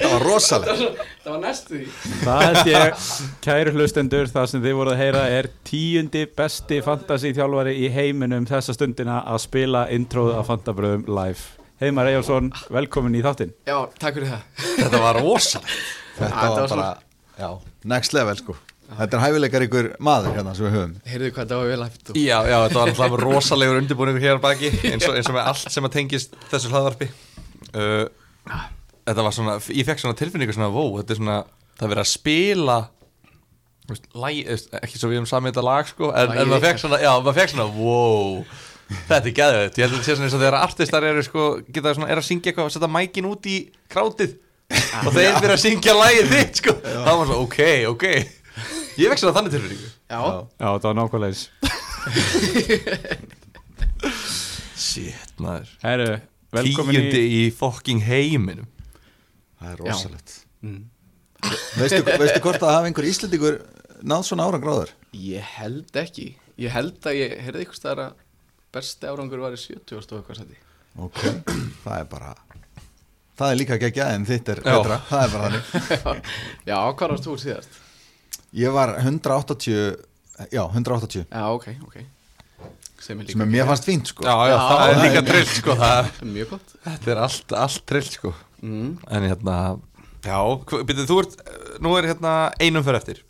Það var rosalega Það var næstu því. Það held ég, kæru hlustendur, það sem þið voruð að heyra er tíundi besti fantasy þjálfari í heiminum þessa stundina að spila introð af Fantabröðum live. Heimar Eyjálsson, velkomin í þáttinn. Já, takk fyrir það. Þetta var rosalega Þetta þetta var var bara, já, next level sko. Þetta er hæfileikar ykkur maður hérna sem við höfum. Heyrðu hvað það var vel hægt og... Já, já, þetta var alltaf rosalegur undirbúningur hér baki eins og, eins og með allt sem að tengist þessu hlaðvarpi. Uh, Þetta var svona, ég fekk svona tilfinningu svona, wow, þetta er svona, það er verið að spila veist, ekki svo við um samið þetta lag sko, en, en maður fekk svona, já, maður fekk svona, wow Þetta er gæðið, ég held að þetta sé svona eins og þegar artistar eru sko, geta svona, er að syngja eitthvað og setja mækin út í krátið og þeir fyrir að syngja lagið þitt sko, þá var svona, ok, ok. Ég fekk svona þannig tilfinningu. Já, Já, það var nákvæmlega eins. Shit, maður. Herru, velkomin Tíundi í... í fokking heiminum. Það er rosalegt. Veistu, veistu hvort að hafa einhver íslendingur náð svona árangráður? ég held ekki. Ég held að ég heyrði ykkur staðar að besti árangur var í 70 og stóð eitthvað sæti. Ok, það er bara Það er líka geggjað en þitt er Já. betra. Það er bara þannig. Já, hvað varst þú síðast? Ég var 180 Já, 180 Já, ok, ok. Sem er líka sem er mér fannst fínt sko. Já, já, Já, það er það líka er- trill sko það, Mjög gott. Þetta er allt, allt trill sko. Mm. En hérna, já, byrju, þú ert Nú er hérna einum fyrir eftir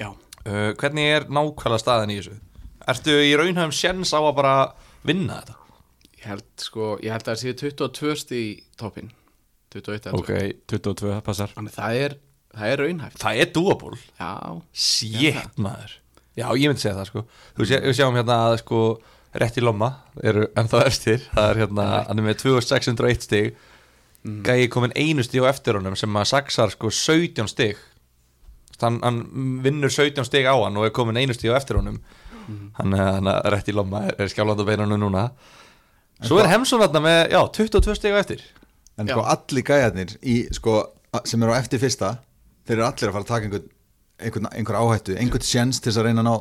Já, uh, Hvernig er nákvæmlega staðan í þessu? Ertu í raunhæfum sjens á að bara vinna þetta? ég held sko Ég held að það sé 22 sti í toppin 21 eða 22. 22, það passar. Þannig það er, það er raunhæft. Það er doable Já, Shit, maður. Já, ég myndi segja það sko. Þú sé, sjáum hérna að sko Rétt í lomma eru ennþá eftir. Það er hérna, hann er með 2601 stig. Gæi komin einu stig á eftir honum sem að saksar sko 17 stig hann, hann vinnur 17 stig á hann og er komin einu stig á eftir honum. Hann, hann er rétt í lomma er, er skjálfandi á beinunum núna. Svo er Hemsson hérna með, já, 22 stig á eftir. En sko allir gæjarnir í, sko, sem eru á eftir fyrsta Þeir eru allir að fara að taka einhvern, einhvern, einhver áhættu Einhvern sjens til þess að reyna að ná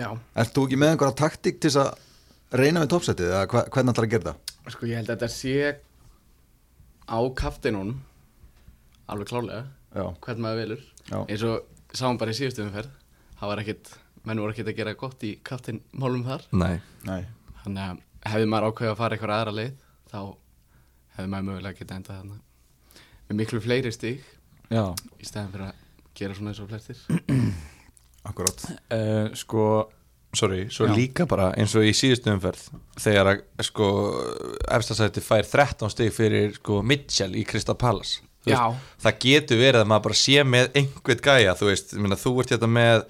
já. Ert þú ekki með einhverja taktík til þess að reyna við toppsætið eða hva, hvernig ætlar að gera það? Sko ég held að þetta sé á kaftinun alveg klálega Já. hvern maður velur. Eins og sáum bara í síðustu umferð það var ekkit, menn voru ekkit að gera gott í kaftinmálum þar. Nei. Nei. Þannig að hefði maður ákveðið að fara eitthvað aðra leið þá hefði maður mögulega getað endað þarna. Með miklu fleiri stík Já, í stæðan fyrir að gera svona eins og flestir. Akkurát uh, sko, Sorry, svo Já. líka bara eins og í síðustu umferð þegar að sko efstasætti fær 13 stig fyrir sko Mitchell í Crystal Palace. Þú Já. Veist, það getur verið að maður bara sé með einhvern gæja, þú veist, ég meina, þú ert þetta með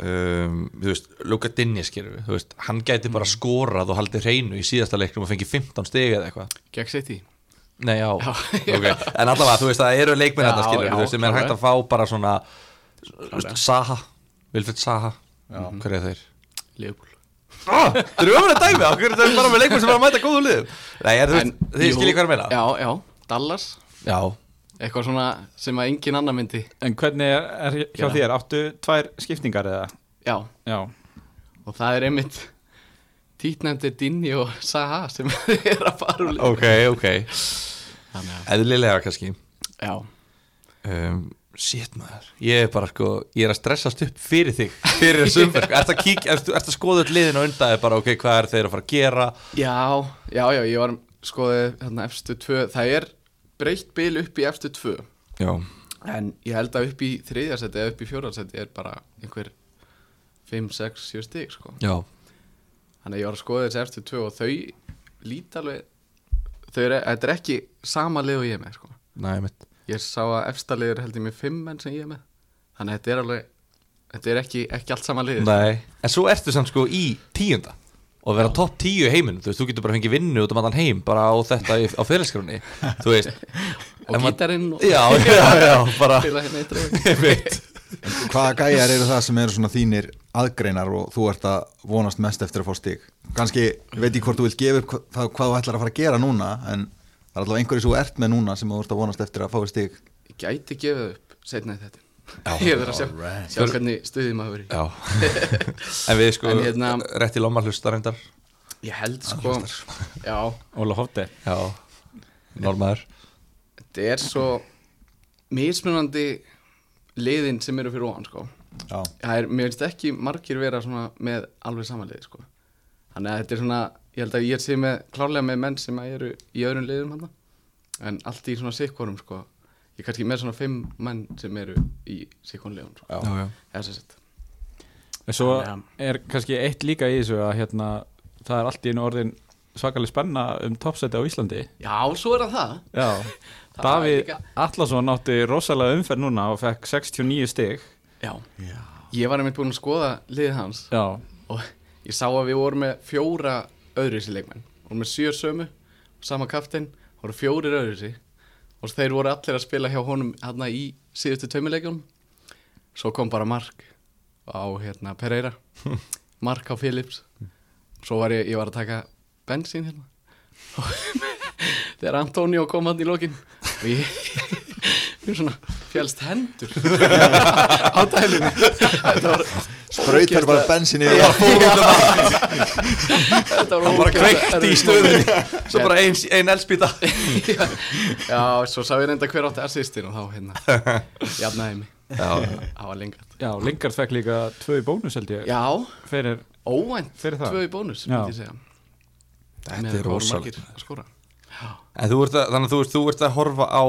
um, þú veist, Luka við, þú veist, hann gæti bara skorað og haldið hreinu í síðasta leiknum og fengið 15 stig eða eitthvað. Gegn sitt í Nei, já, Já, ok En allavega, þú veist, það eru leikminn Já, þetta skilur já, Þú veist, sem er hægt að fá bara svona þú veist. Saha, Vilfred Saha. Hver er þeir? Leopold Ah, Þeir eru öfnir dæmi, okkur er þetta bara með leikmenn sem er að mæta góðu liðum? Nei, er, þú veist, þið jú, skiljið hvað að meina. Já, já, Dallas já, eitthvað svona sem að engin annar myndi. En hvernig er, er hjá Gera. þér? Áttu tvær skiptingar eða? Já, Já, og það er einmitt títnefndi Dinni og Saha sem er að fara úr ok, ok. Eðlilega kannski. Já, um, Shit maður, ég er bara sko Ég er að stressast upp fyrir þig Fyrir þessu umferð, sko. ertu að kíkja Ertu ertu að skoða öll liðin og undan þér bara Ok, hvað er þeir að fara að gera? Já, já, já, ég var skoðið hérna efstu tvö, það er breytt bil upp í efstu tvö, Já, en ég held að upp í þriðjarsæti eða upp í fjórjarsæti er bara einhver 5, 6, 7 stig, sko. Þannig að ég var að skoða þessi efstu tvö og þau líti alveg, þau eru, þetta er ekki sama lið og ég er með, sko. mitt Ég sá að er held ég með 5 menn sem ég er með, þannig að þetta er alveg, þetta er ekki, ekki allt sama lið. Nei, en svo ertu samt sko í tíunda og vera topp tíu í heiminum þú veist, þú getur bara fengið vinnu út um allan heim bara á þetta í, á fyrirskrunni þú veist. Og gítarinn og- Já, já, já, bara hérna. Hvaða gæjar eru það sem eru svona þínir aðgreinar og þú ert að vonast mest eftir að fá stig? Kannski, ég veit ekki hvort þú vilt gefa upp hvað, hvað þú ætlar að fara að gera núna en það er allavega einhverju svo ert með núna sem þú ert að vonast eftir að fá stig. Ég gæti gefið upp setna í þetta Ég verður að sjá, sjá hvernig stuðið maður verið Já. En við sko, En hérna- rétt í lomma hlustar reyndar. Ég held sko Já, Óla Hótti Já, normaður þetta er svo mismunandi liðin sem eru fyrir ofan sko. Já, Það er, mér finnst ekki margir vera svona með alveg samanliði sko. Þannig að þetta er svona, ég held að ég sé með klárlega með menn sem að eru í öðrum liðum hann En allt í svona sikkorum sko Ég er kannski með svona fimm menn sem eru í sagt. En svo er kannski eitt líka í þessu að hérna, það er allt í einu orðin svakalega spenna um toppsæti á Íslandi. Já, svo er það það. Já, Það Davíð líka- Allarsson átti rosalega umferð núna og fekk 69 stig. Já, já. ég var einmitt búinn að skoða liðið hans Já, og ég sá að við vorum með fjóra öðruvísi leikmenn. Vorum með sjö sömu, sama kaftin voru fjórir öðruvísi og þeir voru allir að spila hjá honum hérna í síðustu tveimileikjum svo kom bara Mark á hérna Pereira. Mark á Phillips. Svo var ég, ég var að taka bensín hérna. Og þegar Antonio kom hann í lokin. Og ég mér svona fjálst hendur. Á var Sprautar bara bensin í það Þetta var Bara kveikt í moment. Svo bara ein, ein elspýta já, svo sá ég reynda hver átti assistin og þá hérna jafnaði mig Það var lengat já Lingard fekk líka tvö í bónus held ég. Já, fyrir, óvænt Fyrir það? Tvö í bónus, Já. myndi ég segja. Þetta er hvað voru En þú ert að, þannig að þú ert, þú ert að horfa á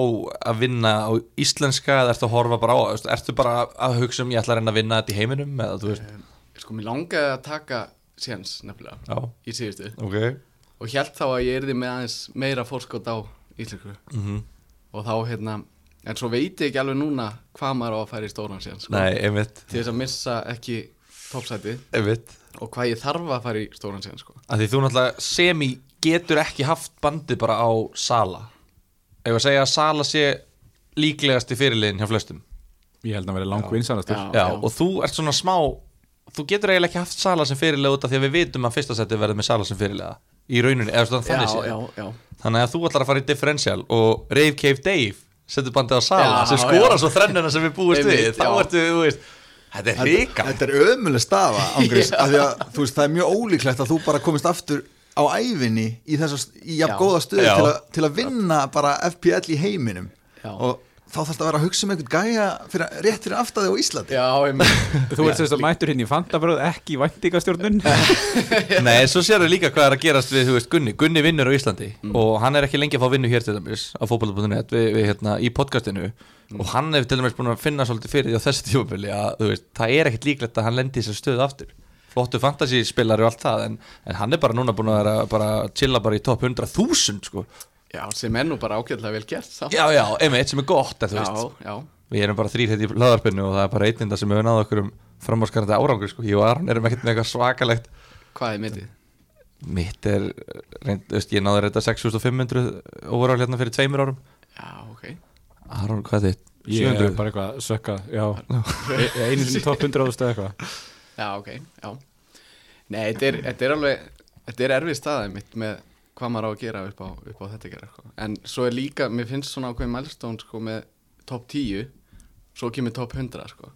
að vinna á íslenska eða ertu að horfa bara á, ertu bara að hugsa um ég ætla að reyna að vinna þetta í heiminum eða um, Sko, mér langaði að taka séns nefnilega já, í síðustu. Ok. Og held þá að ég erði með aðeins meira fórskot á íslensku. Mm og þá hérna en svo veit ég ekki alveg núna hvað maður á að færa í stóran séns sko, til þess að missa ekki einmitt. Og hvað ég þarf að fara í stóran séns sko. að því þú náttúrulega semi getur ekki haft bandið bara á Sala. Ef að segja að Sala sé líklegast í fyrirliðin hjá flestum? Ég held að vera lang vinsanastur Já. Já, og þú ert svona smá þú getur eiginlega ekki haft Sala sem fyrirlega út af því að við vitum að fyrsta seti verður með Sala sem fyrirlega í rauninni, eða svona þannig já, séð. já, já. Þannig að þú ætlar að fara í differential og Rave Cave Dave setur bandið á Sala Já, sem skora já. svo þrennuna sem við búist við. Þá ertu, þú veist, þetta er ríka Þetta er ömuleg stafa ángriðs, af því að þú veist, það er mjög ólíklegt að þú bara komist aftur á ævinni í þess að, í jafn góða stöð Já. til, a, til að vinna bara FPL í heiminum. Já. og þá þarf það að vera að hugsa um einhvern gæja fyrir, rétt fyrir aftæði á Íslandi. Já. Þú ert sérst að mættur hinn í fantabröð ekki í væntingastjórnun. Nei, svo sér við líka hvað er að gerast við, veist, Gunni. Gunni vinnur á Íslandi og hann er ekki lengi að fá vinnu hér til dæmis á við hérna í podcastinu. Og hann hefur til dæmis búin að finna svolítið fyrir því á þessi tímabili að þú veist, það er ekkert líklegt að hann lendi í þessu stöðu aftur flottu fantasy spilari og allt það en, en hann er bara núna búin að vera bara chilla bara í top 100.000 sko já, sem er nú bara ágætlega vel gert þá. Já, já, einmitt sem er gott, en já, já. Við erum bara þrýr hérna í hlaðarpinu og það er bara einnenda sem hefur náðu okkur um framáskarandi árangur sko. Ég og Aron erum ekkert með eitthvað svakalegt Hvað er mittið? Mitt er, reynd, þú veist, ég náði þetta 6500 overall hérna fyrir tveimur árum Já, ok Aron, hvað er þitt? Ég er 700? bara eitthvað sökka Já, einu sinni topp 100 ástu eitthvað Já, ok, já. Nei, þetta er, þetta er alveg Þetta er erfið staðið mitt með hvað maður á að gera upp á, upp á þetta gera sko. En svo er líka, mér finnst svona ákveðin milestone sko, með top 10 Svo kemur top 100 sko.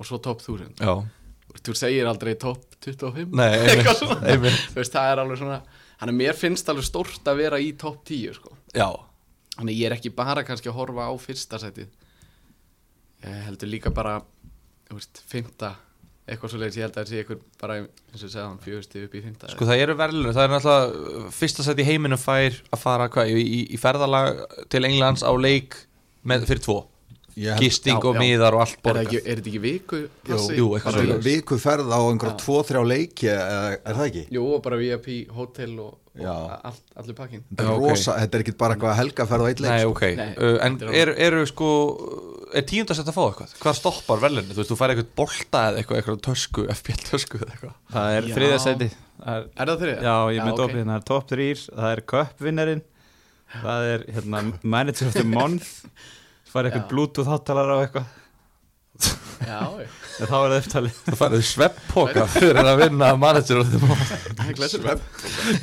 Og svo top 1000 Já, Þú segir aldrei top 25 nei, einmitt, einmitt. Þú veist, það er alveg svona Þannig að mér finnst alveg stórt að vera í top 10 sko. Já, Þannig ég er ekki bara kannski að horfa á fyrsta setið. Ég heldur líka bara Þú veist, fymta Eitthvað svo leiðis, ég held að það sé ykkur bara eins og segja hann fjögusti upp í fymta sko það eru verðlun Það er náttúrulega uh, fyrsta sett í heiminum fær að fara hvað, í, í, ferðalag til Englands á leik með, fyrir tvo Gisting Já, og miðar og allt Er, ekki, er þetta ekki viku jú, viku. Ferð á einhverja tvo, þrjá leiki eða er það ekki? Jú, og bara VIP, hótel og, og allir pakkin Þetta er, er ekki bara eitthvað helgaferð á eitt leik Nei, sko. ok, Nei, uh, en er eru er, sko er tíundasett að fá eitthvað? Hvað stoppar verðlunni? Þú veist, þú fær eitthvað bolta eða eitthvað, eitthvað tösku, FBL tösku eða eitthvað. Það er þriðasæti Það er Er það þriðja? Já, ég myndi hérna, það er top 3 það er cup-vinnerinn það er hérna, manager of the month það er eitthvað bluetooth háttalara og eitthvað. Já, En þá er það eftirtalið Það farið svepppoka fyrir að vinna manager of the month. Það er glæsir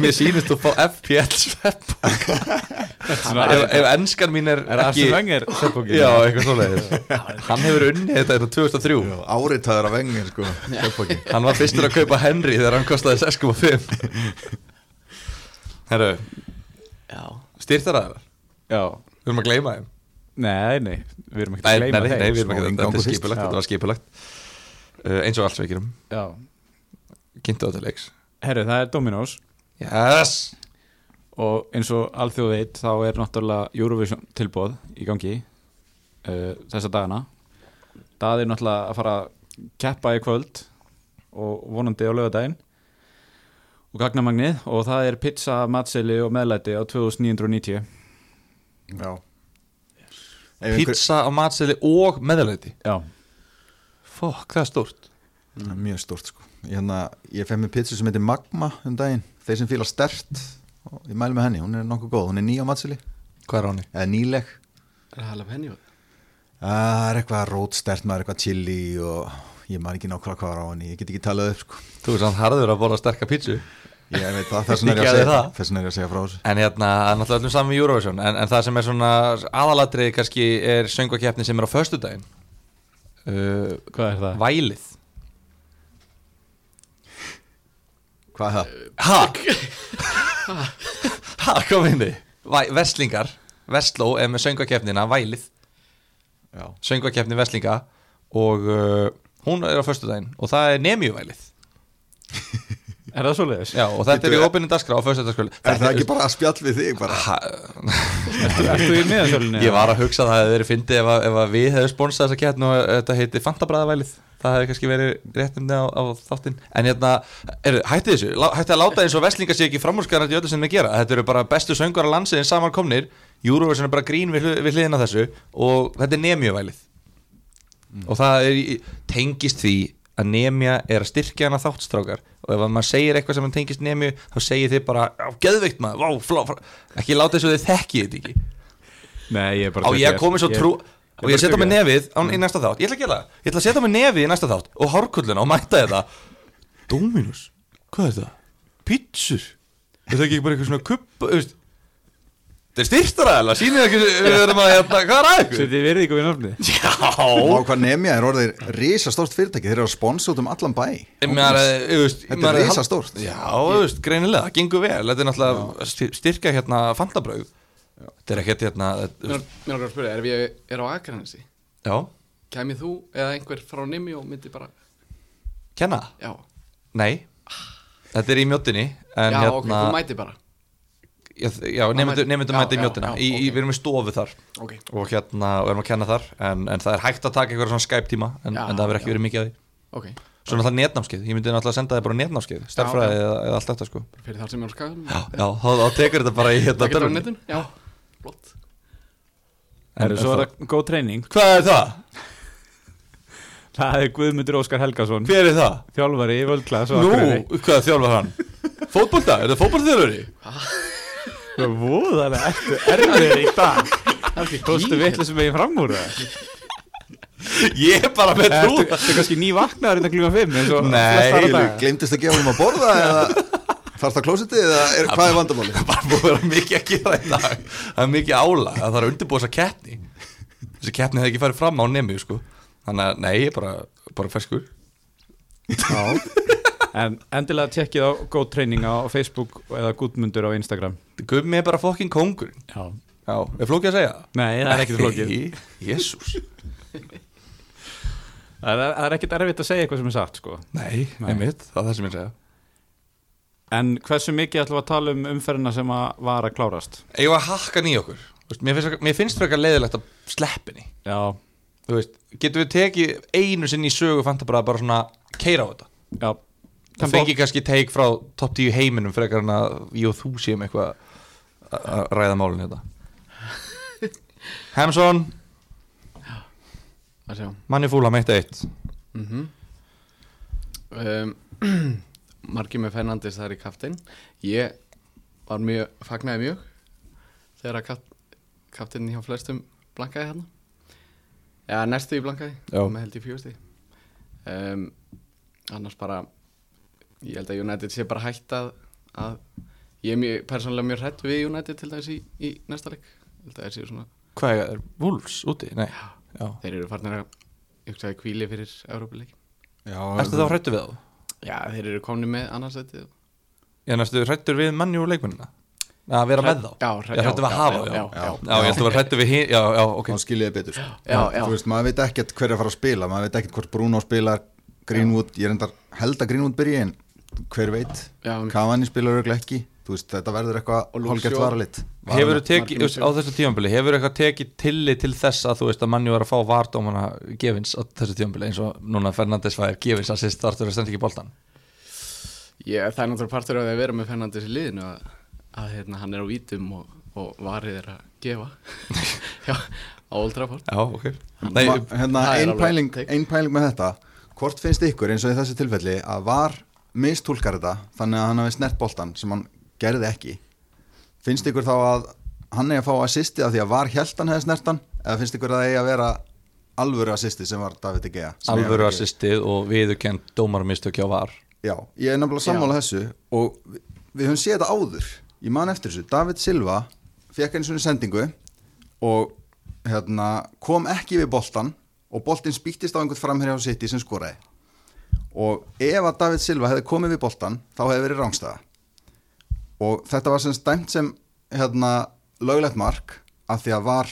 Mér sýnist þú fá FPL svepppoka ef, ef enskan mín er, Er Wenger sveppbókin? Já, eitthvað svoleiðis. Hann hefur unnið þetta hérna 2003 Áritaður af vengir sko. Hann var fyrstur að kaupa Henry þegar hann kostaði 6,5 Herru, Já, styrtaraðar Já, Við erum að gleyma þeim nei, nei, við erum ekki Nei, að nei, gleyma nei, þeim nei, við erum ekki Þetta inngangur er fyrst. skipulagt, Já. þetta var skipulagt. Uh, Eins og allt veikirum Já, Kynntu á til leiks herru, það er Dominos. Yes! Og eins og alþjóð veit þá er náttúrulega Eurovision tilbóð í gangi uh, þessa dagana. Það er náttúrulega að fara að keppa í kvöld og vonandi á lögadaginn og gagnamagnið og það er pizza, matseli og meðlæti á 2990 Já Pizza á matseli og meðalæti Já, Fokk, það er stórt. Það er Mjög stórt sko. Hérna, Ég fef með pizza sem heitir Magma um daginn. Þeir sem fíla stert og Ég mæli með henni, hún er nokkuð góð. Hún er ný á matseli, Hvað er á henni? eða nýleg. Er það alveg henni Það er eitthvað rótstert maður, eitthvað chili og ég man ekki nákvæmlega hvað á henni. Ég get ekki talað upp sko. Þú er samt harður að borða sterka pizzu Ég veit það, þess vegna er Ég að segja. Þess vegna er ég að segja frá þessu En hérna, það er náttúrulega öllum saman með Eurovision en, en það sem er svona aðalatriði kannski er söngvakeppni sem er á föstudaginn uh, hvað er það? Vælið Hvað er það? Ha? ha, kom inn þið Verslingar, Vestló er með söngvakeppnina Vælið Já, Söngvakeppni Vestlinga og uh, hún er á föstudaginn og það er Nemjuvælið Er það svoleiðis? Já, og þetta er í opinni dagskrá á föstudagskvöld er það ekki bara að spjall við þig bara? Ha, Ertu í miðasölunni? Ég var að hugsa að það hefði verið fyndið ef, að- ef að við hefði sponsað þessa keppni og þetta heiti Fantabræðavælið það hefði kannski verið réttindi á, á þáttinn. En hérna, er, hætti þessu. Hætti að láta eins og Vestlinga sé ekki framúrskarandi í öllu sem þeir gera, þetta eru bara bestu söngar á landsiðin samankomnir, Eurovision er bara grín við, við hliðina þessu. Og þetta er nemjuvælið og það er, tengist því að nemja er að styrkja hana þáttstrákar. Og ef að maður segir eitthvað sem hann tengist nemju þá segir þið bara, á, geðveikt maður vá, flá, flá. ekki láta þessu þið þekki þetta ekki. Nei, ég er bara á ég að komi svo trú og bara ég setja mig nefið á, í næsta þátt. Ég ætla að gera það, ég ætla að setja mig nefið í næsta þátt og hárkulluna og mæta þetta. Dominus, hvað er það? Pizzur, er það ekki bara eitthvað svona kupp, þú veist þetta er styrtaræðala, sýnir ekki við erum að, hérna, hvað er að ykkur? Setið verið ykkur við nafni Og Já, hvað nefnja er orðið risastórt fyrirtæki Þeir eru að sponsa út um allan bæ. Veist Þetta er risastórt. Já, veist, greinilega, það gengur vel. Þetta er náttúrulega styr- styrkja hérna fantabröð þetta er ekkert hérna þetta- Mér langar að spyrja, ef ég er á Akranesi? Já, Kæmið þú eða einhver frá Nimi og myndi bara kenna? Já, Nei, þetta er í mjóttinni en já hérna ok, þú mæti bara Já, já nefndu mæti- í mjótina. Við erum í stofu þar. Ok, og hérna, og erum að kenna þar en, en það er hægt að taka eitthvað svona Skype tíma en, Já, en það verður ekki já. verið mikið að því. Ok. Svo náttúrulega netnámskeið, ég myndi náttúrulega að senda þið bara netnámskeið stærfræði eða, eða allt þetta sko. Fyrir þar sem ég er á skagan Já, já þá, þá tekur þetta bara í hérna Það getur á netun, já. Flott. Er En- svo er það góð treyning Hvað er það? Það er Guðmundur Óskar Helgason Hver er það? Þjálfari í völdklass og Nú, hvað þjálfar hann? Fótbolta, er það fótboltaþjálfari? Voðalega ertu erfiður í dag? Kostu vitlega sem ég fram úr það? Ég er bara með trú Ertu ertu kannski ný vaknaður innan klukkan 5 eins og Nei? Glemtist að gefa um að borða eða Þarst að klósiti eða er, hvað er vandamáli? Það er bara búið að vera mikið að gera í dag. Það er mikið ála, það þarf að undirbúa þessa keppni. Þessi keppni hefði ekki farið fram á nemi sko. Þannig að nei, ég er bara, bara ferskur En endilega tekkið á góð treyning á Facebook eða Guðmundur á Instagram. Gummi er bara fokkin kongur Já. Já, er flókið að segja? Það? Nei, það er ekkert flókið. Jésús Það er, það er ekkert erfitt að segja eitthvað sem er sagt sko. Nei, Nei. einmitt, það er það sem ég segja. En hversu mikið ætlum við að tala um umferðina sem að var að klárast? Ég var að hakka nýja okkur? Þú veist, Mér finnst, mér finnst frekar leiðilegt að sleppinni Já, Þú veist, getum við tekið einu sinni í sögu Fantabræða bara svona keira á þetta? Já Það fengi kannski teik frá topp 10 heiminum frekar en að ég og þú séum eitthvað að- ræða málun þetta Hemsson manni fúla meitt eitt. Mm um, Margi með Fernandes þar í kaftin Ég var mjög, fagnaði mjög Þegar að kaft, kaftin hjá flestum blankaði hérna. Já, næstu í blankaði. Með held í fjögusti um, annars bara ég held að United sé bara hægt að, að ég er mjög, persónulega mjög hrætt við United til dæmis í, í næsta leik. Ég held að þeir séu svona, Hvað er Wolves úti? Nei, já. Þeir eru farnir að ykkursaði kvíli fyrir Európa-leik Já, Ertu þá hrættu við þá? já, þeir eru komni með annarsætti Ég næstu hrættur við mannjú leikmennina? Að vera með þá? Já, Ég hrættu við að hafa þá. já, já, já, Já, ég held að hrættu við hin Já, já, ok. Þá skiljiði betur sko. Já, já. Þú veist, maður veit ekkert hver er að fara að spila maður veit ekkert hvort Bruno spilar Greenwood, ég er endar held að Greenwood byrji en hver veit, Já. Cavani spilar örglega ekki, þú veist, þetta verður eitthvað Og Luke hálfgert Shaw. varalit Hefur þú tekið, á þessu tímambili Hefur þú eitthvað tekið tillit til þess að þú veist að mannjú var að fá vardómana gefins á þessu tímambili eins og núna Fernandes fær gefins að sýst þartur að stenda ekki boltan ég, það er náttúrulega partur af því að vera með Fernandes í liðinu að, að hérna, hann er á vítum og, og varið er að gefa. Já, á Old Trafford. Já, ok. Nei, hérna, það ein alveg pæling, pæling með þetta. Hvort finnst ykkur eins og í þessu tilfelli að var mistúlkar þetta þannig að hann hafi snert boltan sem hann gerði ekki. Finnst ykkur þá að hann eigi að fá assisti af því að var hjælt hann hefði snert hann? Eða finnst ykkur að það eigi að vera alvöru assisti sem var David De Gea? Sem eigi að alvöru assistið og viðurkend dómarmistök hjá var. Já, ég er nefnilega sammála þessu og við, við höfum séð þetta áður. Ég man eftir þessu, David Silva fekk einu svona sendingu og hérna, kom ekki við boltan og boltin spýttist á einhvern framherja á City sem skoraði og ef að David Silva hefði komið við boltan þá hefði verið rángstæða og þetta var sem stæmt sem hérna, löglegt mark af því að var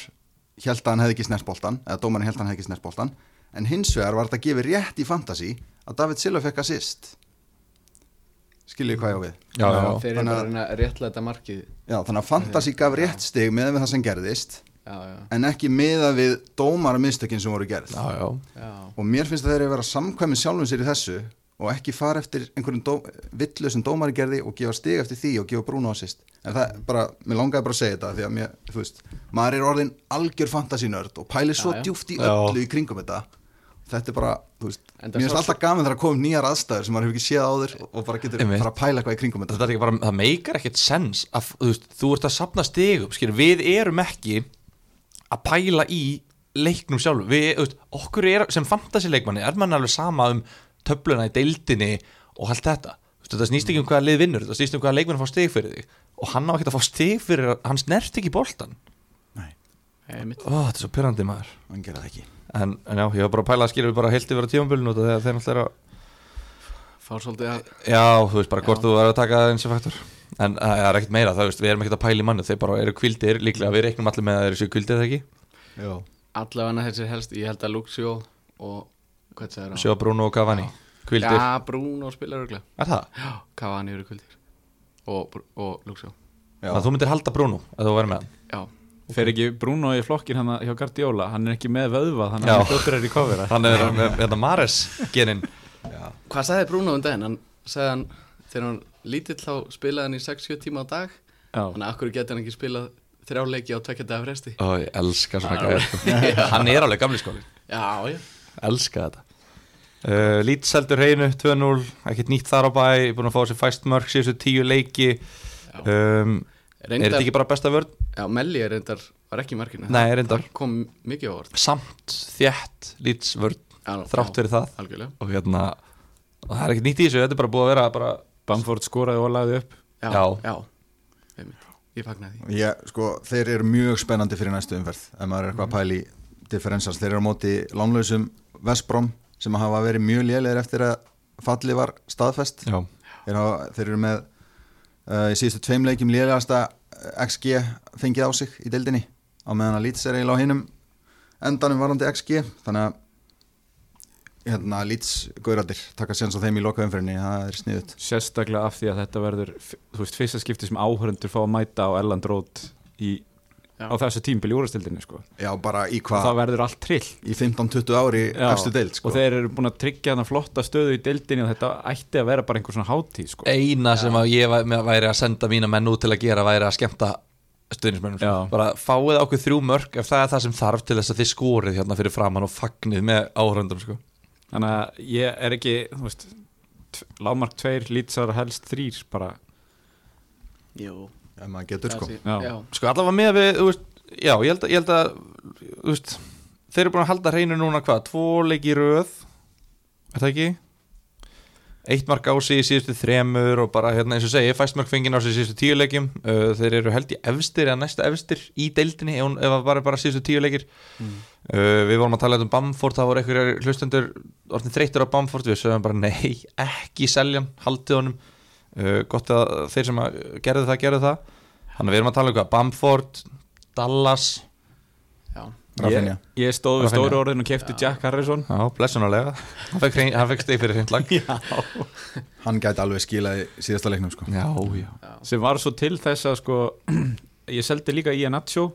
held að hann hefði ekki snert boltan eða dómarinn held að hann hefði ekki snert boltan en hins vegar var þetta gefið rétt í fantasy að David Silva fekk assist. Skiljið hvað ég á við? Já, já, þeir eru Þannig bara að- að að réttlæta markið. Já, þannig að fantasy gaf rétt stig með við það sem gerðist. já, já, en ekki meða við dómara mistökin sem voru gerð. Já, já. Já, og mér finnst að þeir eru að vera samkvæmi sjálfum sér í þessu og ekki fara eftir einhverjum dó, villu sem dómari gerði og gefa stig eftir því og gefa Bruno assist. En það er bara, mér langaði bara að segja þetta því að mér, þú veist, maður er orðin algjör fantasy nörd og pælir svo Já, já. djúft í Já. öllu í kringum þetta. Þetta er bara, þú veist, mér finnst alltaf gaman þegar að koma nýjar aðstæður sem maður hefur ekki séð áður og bara getur fara að pæla eitthvað í kringum þetta. Er bara, það meikar ekkert sens að, þú, veist, þú ert að sapna stigum skil, við erum ekki að pæla í leiknum sjálf við, þú veist, okkur er, sem fantasileikmanni er mann alveg sama um töfluna í deildinni og allt þetta. Þú veist, þetta snýst ekki um hvaða lið vinnur þetta snýst um hvaða leikmann fá stig fyrir þig. Og hann á ekki að fá stig fyrir að hann snert ekki einmitt. Ó, þetta er svo pyrrandi maður. Hann gera það ekki. En, en já, ég var bara að pæla að skilja við bara heilt yfir á tímambölinu út af því að þeir náttúrulega fá svolítið að Já, þú veist bara hvort þú er að taka það eins og faktor En uh, það er ekkert meira, það veist, við erum ekkert að pæla í mannu Þeir bara eru kvildir, líklega við reiknum allir með að þeir eru sér kvildir eða ekki? Já, allavega þessi helst, ég held að Luxio og hvað það er á Sjá Bruno og Cavani, kvildir Já, Bruno spilar örglega Er það? Já, Cavani eru kvöldir og, og Luxio. Já. Þannig að þú myndir halda Bruno að þú verður með hann. Já, Fer ekki Bruno í flokkin hann hjá Guardiola? Hann er ekki með vöðva Þannig að hann hljóttur er í kofira Hann er með þetta Mares genin hvað sagði Bruno um daginn? Hann sagði hann, þegar hann lítill þá spilaði hann í 6-7 tíma á dag. Já, Þannig að akkur getur hann ekki spilað þrjá leiki á tvekja dagar fresti? Ó, ég elska svona gæði sko. Hann er alveg gamli skóli. Já, já. Elska þetta. Uh, Leeds heldur hreinu, 2-0 Ekkert nýtt þar á bæ, búin að fá sér fæst mörg Síðustu tíu leiki. Um, Er þetta ekki bara besta vörn? Já, Melli er reyndar, var ekki í markinu. Nei, reyndar. Það kom mikið á orð Samt, þjætt, Leeds vörn Þrátt fyrir það. Algjörlega. Og hérna og það er ekkert nýtt í þessu, þetta er bara búið að vera bara, Bamford skoraði og lagði upp. Já, Já. já. Ég fagnaði því. Ég, sko, þeir eru mjög spennandi fyrir næstu umferð ef maður er eitthvað að pæla í differensals þeir eru á móti lánlausum Vestbrom sem hafa verið mjög lélegir eftir að falli var staðfest. Já, þeir, hafa, þeir eru með uh, í síðustu tveim leikjum lélegasta XG fengið á sig í deildinni á meðan að Leeds er eiginlega á hinum endanum varandi XG þannig að hérna Leeds gauradir taka séns á þeim í lokaumferðinni það er sniðut Sérstaklega af því að þetta verður Þú veist, fyrsta skipti sem áhörundur fá að mæta á Erland Rót í, Já. á þessu tímbil í úrastildinni sko. já bara í hvað það verður allt trill í 15-20 ári Já, efstu deild sko. og þeir eru búin að tryggja þarna flotta stöðu í deildinni og þetta ætti að vera bara einhver svona hátíð sko. eina sem að ég væ- væri að senda mína menn út til að gera væri að skemmta stuðnismennum Já. bara fáið okkur þrjú mörg ef það er það sem þarf til þess að þið skórið hérna fyrir framann og fagnið með áhörundum sko. Þannig að ég er ekki þú veist, lágmark tveir lýtsar helst þrýr bara Jú ef maður getur sko sé- Já. já. sko allavega með við þú veist, já, ég held að, ég held að þú veist, þeir eru búin að halda hreinu núna hvað, tvo leiki í röð er það ekki? Eitt mark á sig í síðustu þremur og bara hérna eins og segi, fæst mark fengið á sig í síðustu tíu leikjum. Uh, þeir eru held í efstir eða næsta efstir í deildinni ef, það bara bara síðustu tíu leikir. Uh, við vorum að tala um Bamford það voru einhverjar hlustendur orðin þreyttur á Bamford. Við sögum bara nei, ekki seljan haldið honum. Uh, gott að þeir sem að gerðu það, gerðu það. Þannig við erum að tala um hvað, Bamford Dallas Já, Ég, Rafinha. ég stóð við Rafinha. stóru orðin og kefti Jack Harrison Já, blessunulega Hann fekk, steg fyrir hreintlag Já, Hann gæti alveg skilað í síðasta leiknum sko. já, já. sem var svo til þess að sko ég seldi líka í Nacho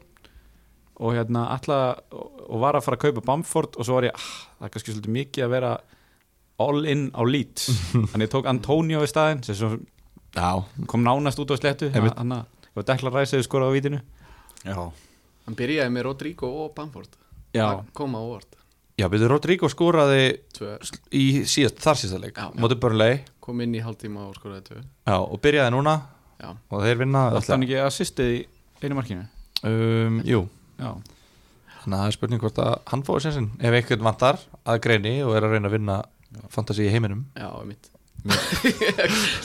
og hérna alla og var að fara að kaupa Bamford og svo var ég, ah, það er kannski svolítið mikið að vera all in á Leeds þannig ég tók Antonio í staðinn sem svo já. kom nánast út á slettu hann að dekla ræsiði skora á vítinu Já. Hann byrjaði með Rodrigo og Bamford. Já. Það kom á óvart já byrju, Rodrigo skoraði Tvö, í síðast, þar síðasta leik Já, já. Móti Burnley. Kom inn í hálftíma og skoraði tvö. Já, og byrjaði núna. Já, og þeir vinna alltaf. hann ekki assistið í einu markinu? Um, Jú, Já, þannig að það er spurning hvort að hann fóði sensin ef einhvern vantar að greini og er að reyna að vinna fantasy í heiminum. Já, mitt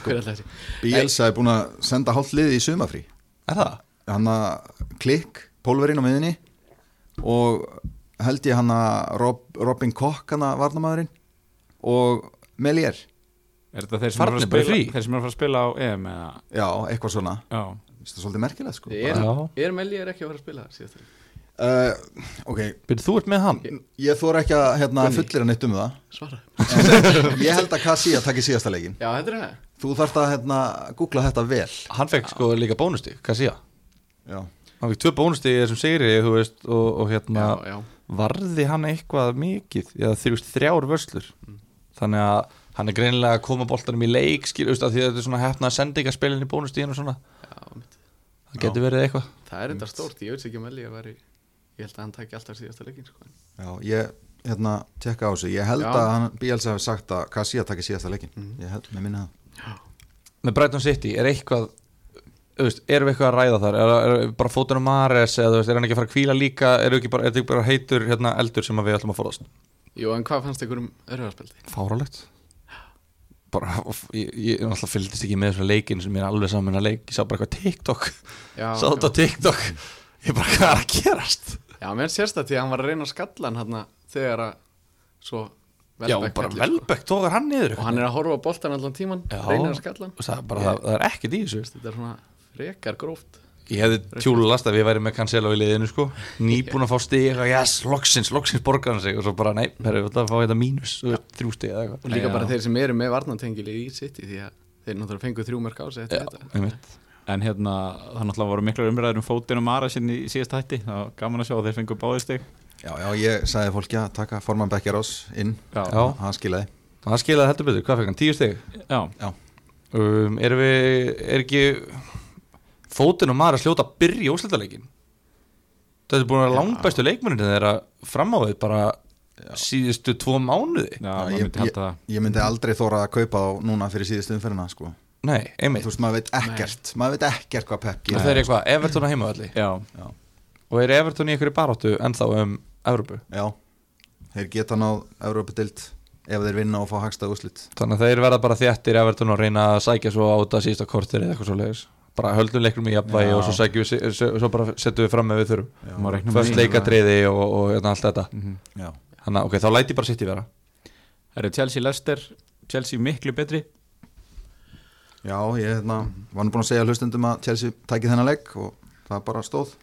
þessi? Bielsa er búin að senda hálft liði í sumafrí Er það? hann að klikk, pólverinn á miðinni og held ég hann að Rob, Robin Koch hann að varnamæðurinn og Melier. Er þetta þeir sem, eru að Farnir bara spila, frí? þeir sem eru að fara að spila á EM eða, já, eitthvað svona. Já, það er svolítið merkilegt sko. Er, er Melli er ekki að fara að spila síðast leik? uh, ok, Byrju, þú ert með hann? ég þóra ekki að hérna, að neitt um það. Svara. Ég held að Kassi að taki síðasta leikin Já, þetta er það. Þú þarft að hérna, googla þetta vel. Hann fekk sko líka bónusti, ég? já, Hann fekk tvö bónusti í þessum sigri, þú veist og, og hérna, Já, já. varði hann eitthvað mikið? Eða þrjúst þrjár vörslur. Þannig að hann er greinilega að koma boltanum í leik skil, veist, að því að þetta er svona hefna sendingaspilin í bónustíðin og svona. Já, mitt það getur verið eitthvað. Það er þetta stórt, ég veit ekki um að veri Ég held að hann taki alltaf síðasta leikin sko. já, ég hérna, tekka á þessu. Ég held Já. að hann, Bielsa hefði sagt að Kassi að taki síðasta leikin ég held, með minna það. Með Brighton City, er eitthvað veist, erum við eitthvað að ræða þar? Er, er bara fótunum Mares eða veist, er hann ekki að fara að kvíla líka? Er ekki bara, þetta ekki bara heitur hérna, eldur sem við ætlum að forðast? Jú, en hvað fannst ykkur um örfjarspeldi? fáralegt bara, ég, ég náttúrulega fylgdist ekki með þessu leikin sem er alveg saman að leik. Ég sá bara eitthvað TikTok, sá þetta TikTok. Ég bara, hvað er að gerast? Já, mér sérst að því að hann var að reyna að skalla hann hérna þegar að svo já, bara hellir, sko. Tókar hann niður Og hann er að horfa á boltan allan tíman. Reynir að skalla. Það er ekkert í þessu. Þetta er svona frekar gróft. Ég hefði tjúlast að við væri með Cancelo í liðinu sko. Nýbúin að fá stig eitthvað, yes, loksins, loksins borgar hann sig. Og svo bara, nei, við ætlum að fá þetta mínus þú veist, Þrjú stig eða eitthvað. Og líka Já. bara þeir sem eru með varnantengili í City Því að þeir náttúrulega fengu þrjú mörg á sig eftir Já, þetta. einmitt. en hérna það náttúrulega voru miklar umræður um fótinn og Mara sinni í síðast hætti, það var gaman að sjá að þeir fengu báðistig já, já, ég sagði fólki að taka forman Beckjarás inn. Já. Já. hann skilaði. Það skilaði heldur betur, hvað fekk hann, tíu stig? Já, um, Erum við, er ekki Fótinn og maður að sljóta að byrja úrslitaleikin Þetta er búin að vera langbæstu leikmunni þeirra fram á við bara síðustu tvo mánuði. Já, Já, ég, myndi halda ég, ég myndi aldrei þóra að kaupa þá núna fyrir síðustu umferðina sko. Nei, einmitt. Þú veist, maður veit ekkert maður veit ekkert hvað Pep Og gerir þeir eru eitthvað, Everton á heimavalli það Já, Og er Everton í einhverju baráttu ennþá um Evrópu? Já, þeir geta náð Európa-dild ef þeir vinna og fá hagstað úslit Þannig að þeir verða bara þéttir Everton og reyna að sækja svo á þetta síðasta kortir eða eitthvað svo leiðis bara höldum leiknum í jafnvægi og svo, sækjum við, svo, bara setjum við fram með við þurfum. Má reikna með Föst því. leikadriði og, og hérna allt þetta. Mhm. já, Þannig að ok, þá læti ég bara sitt í vera. Það eru Chelsea Leicester Chelsea miklu betri. Já ég hérna, var nú búin að segja hlustundum að Chelsea tæki þennan legg og það bara stóð.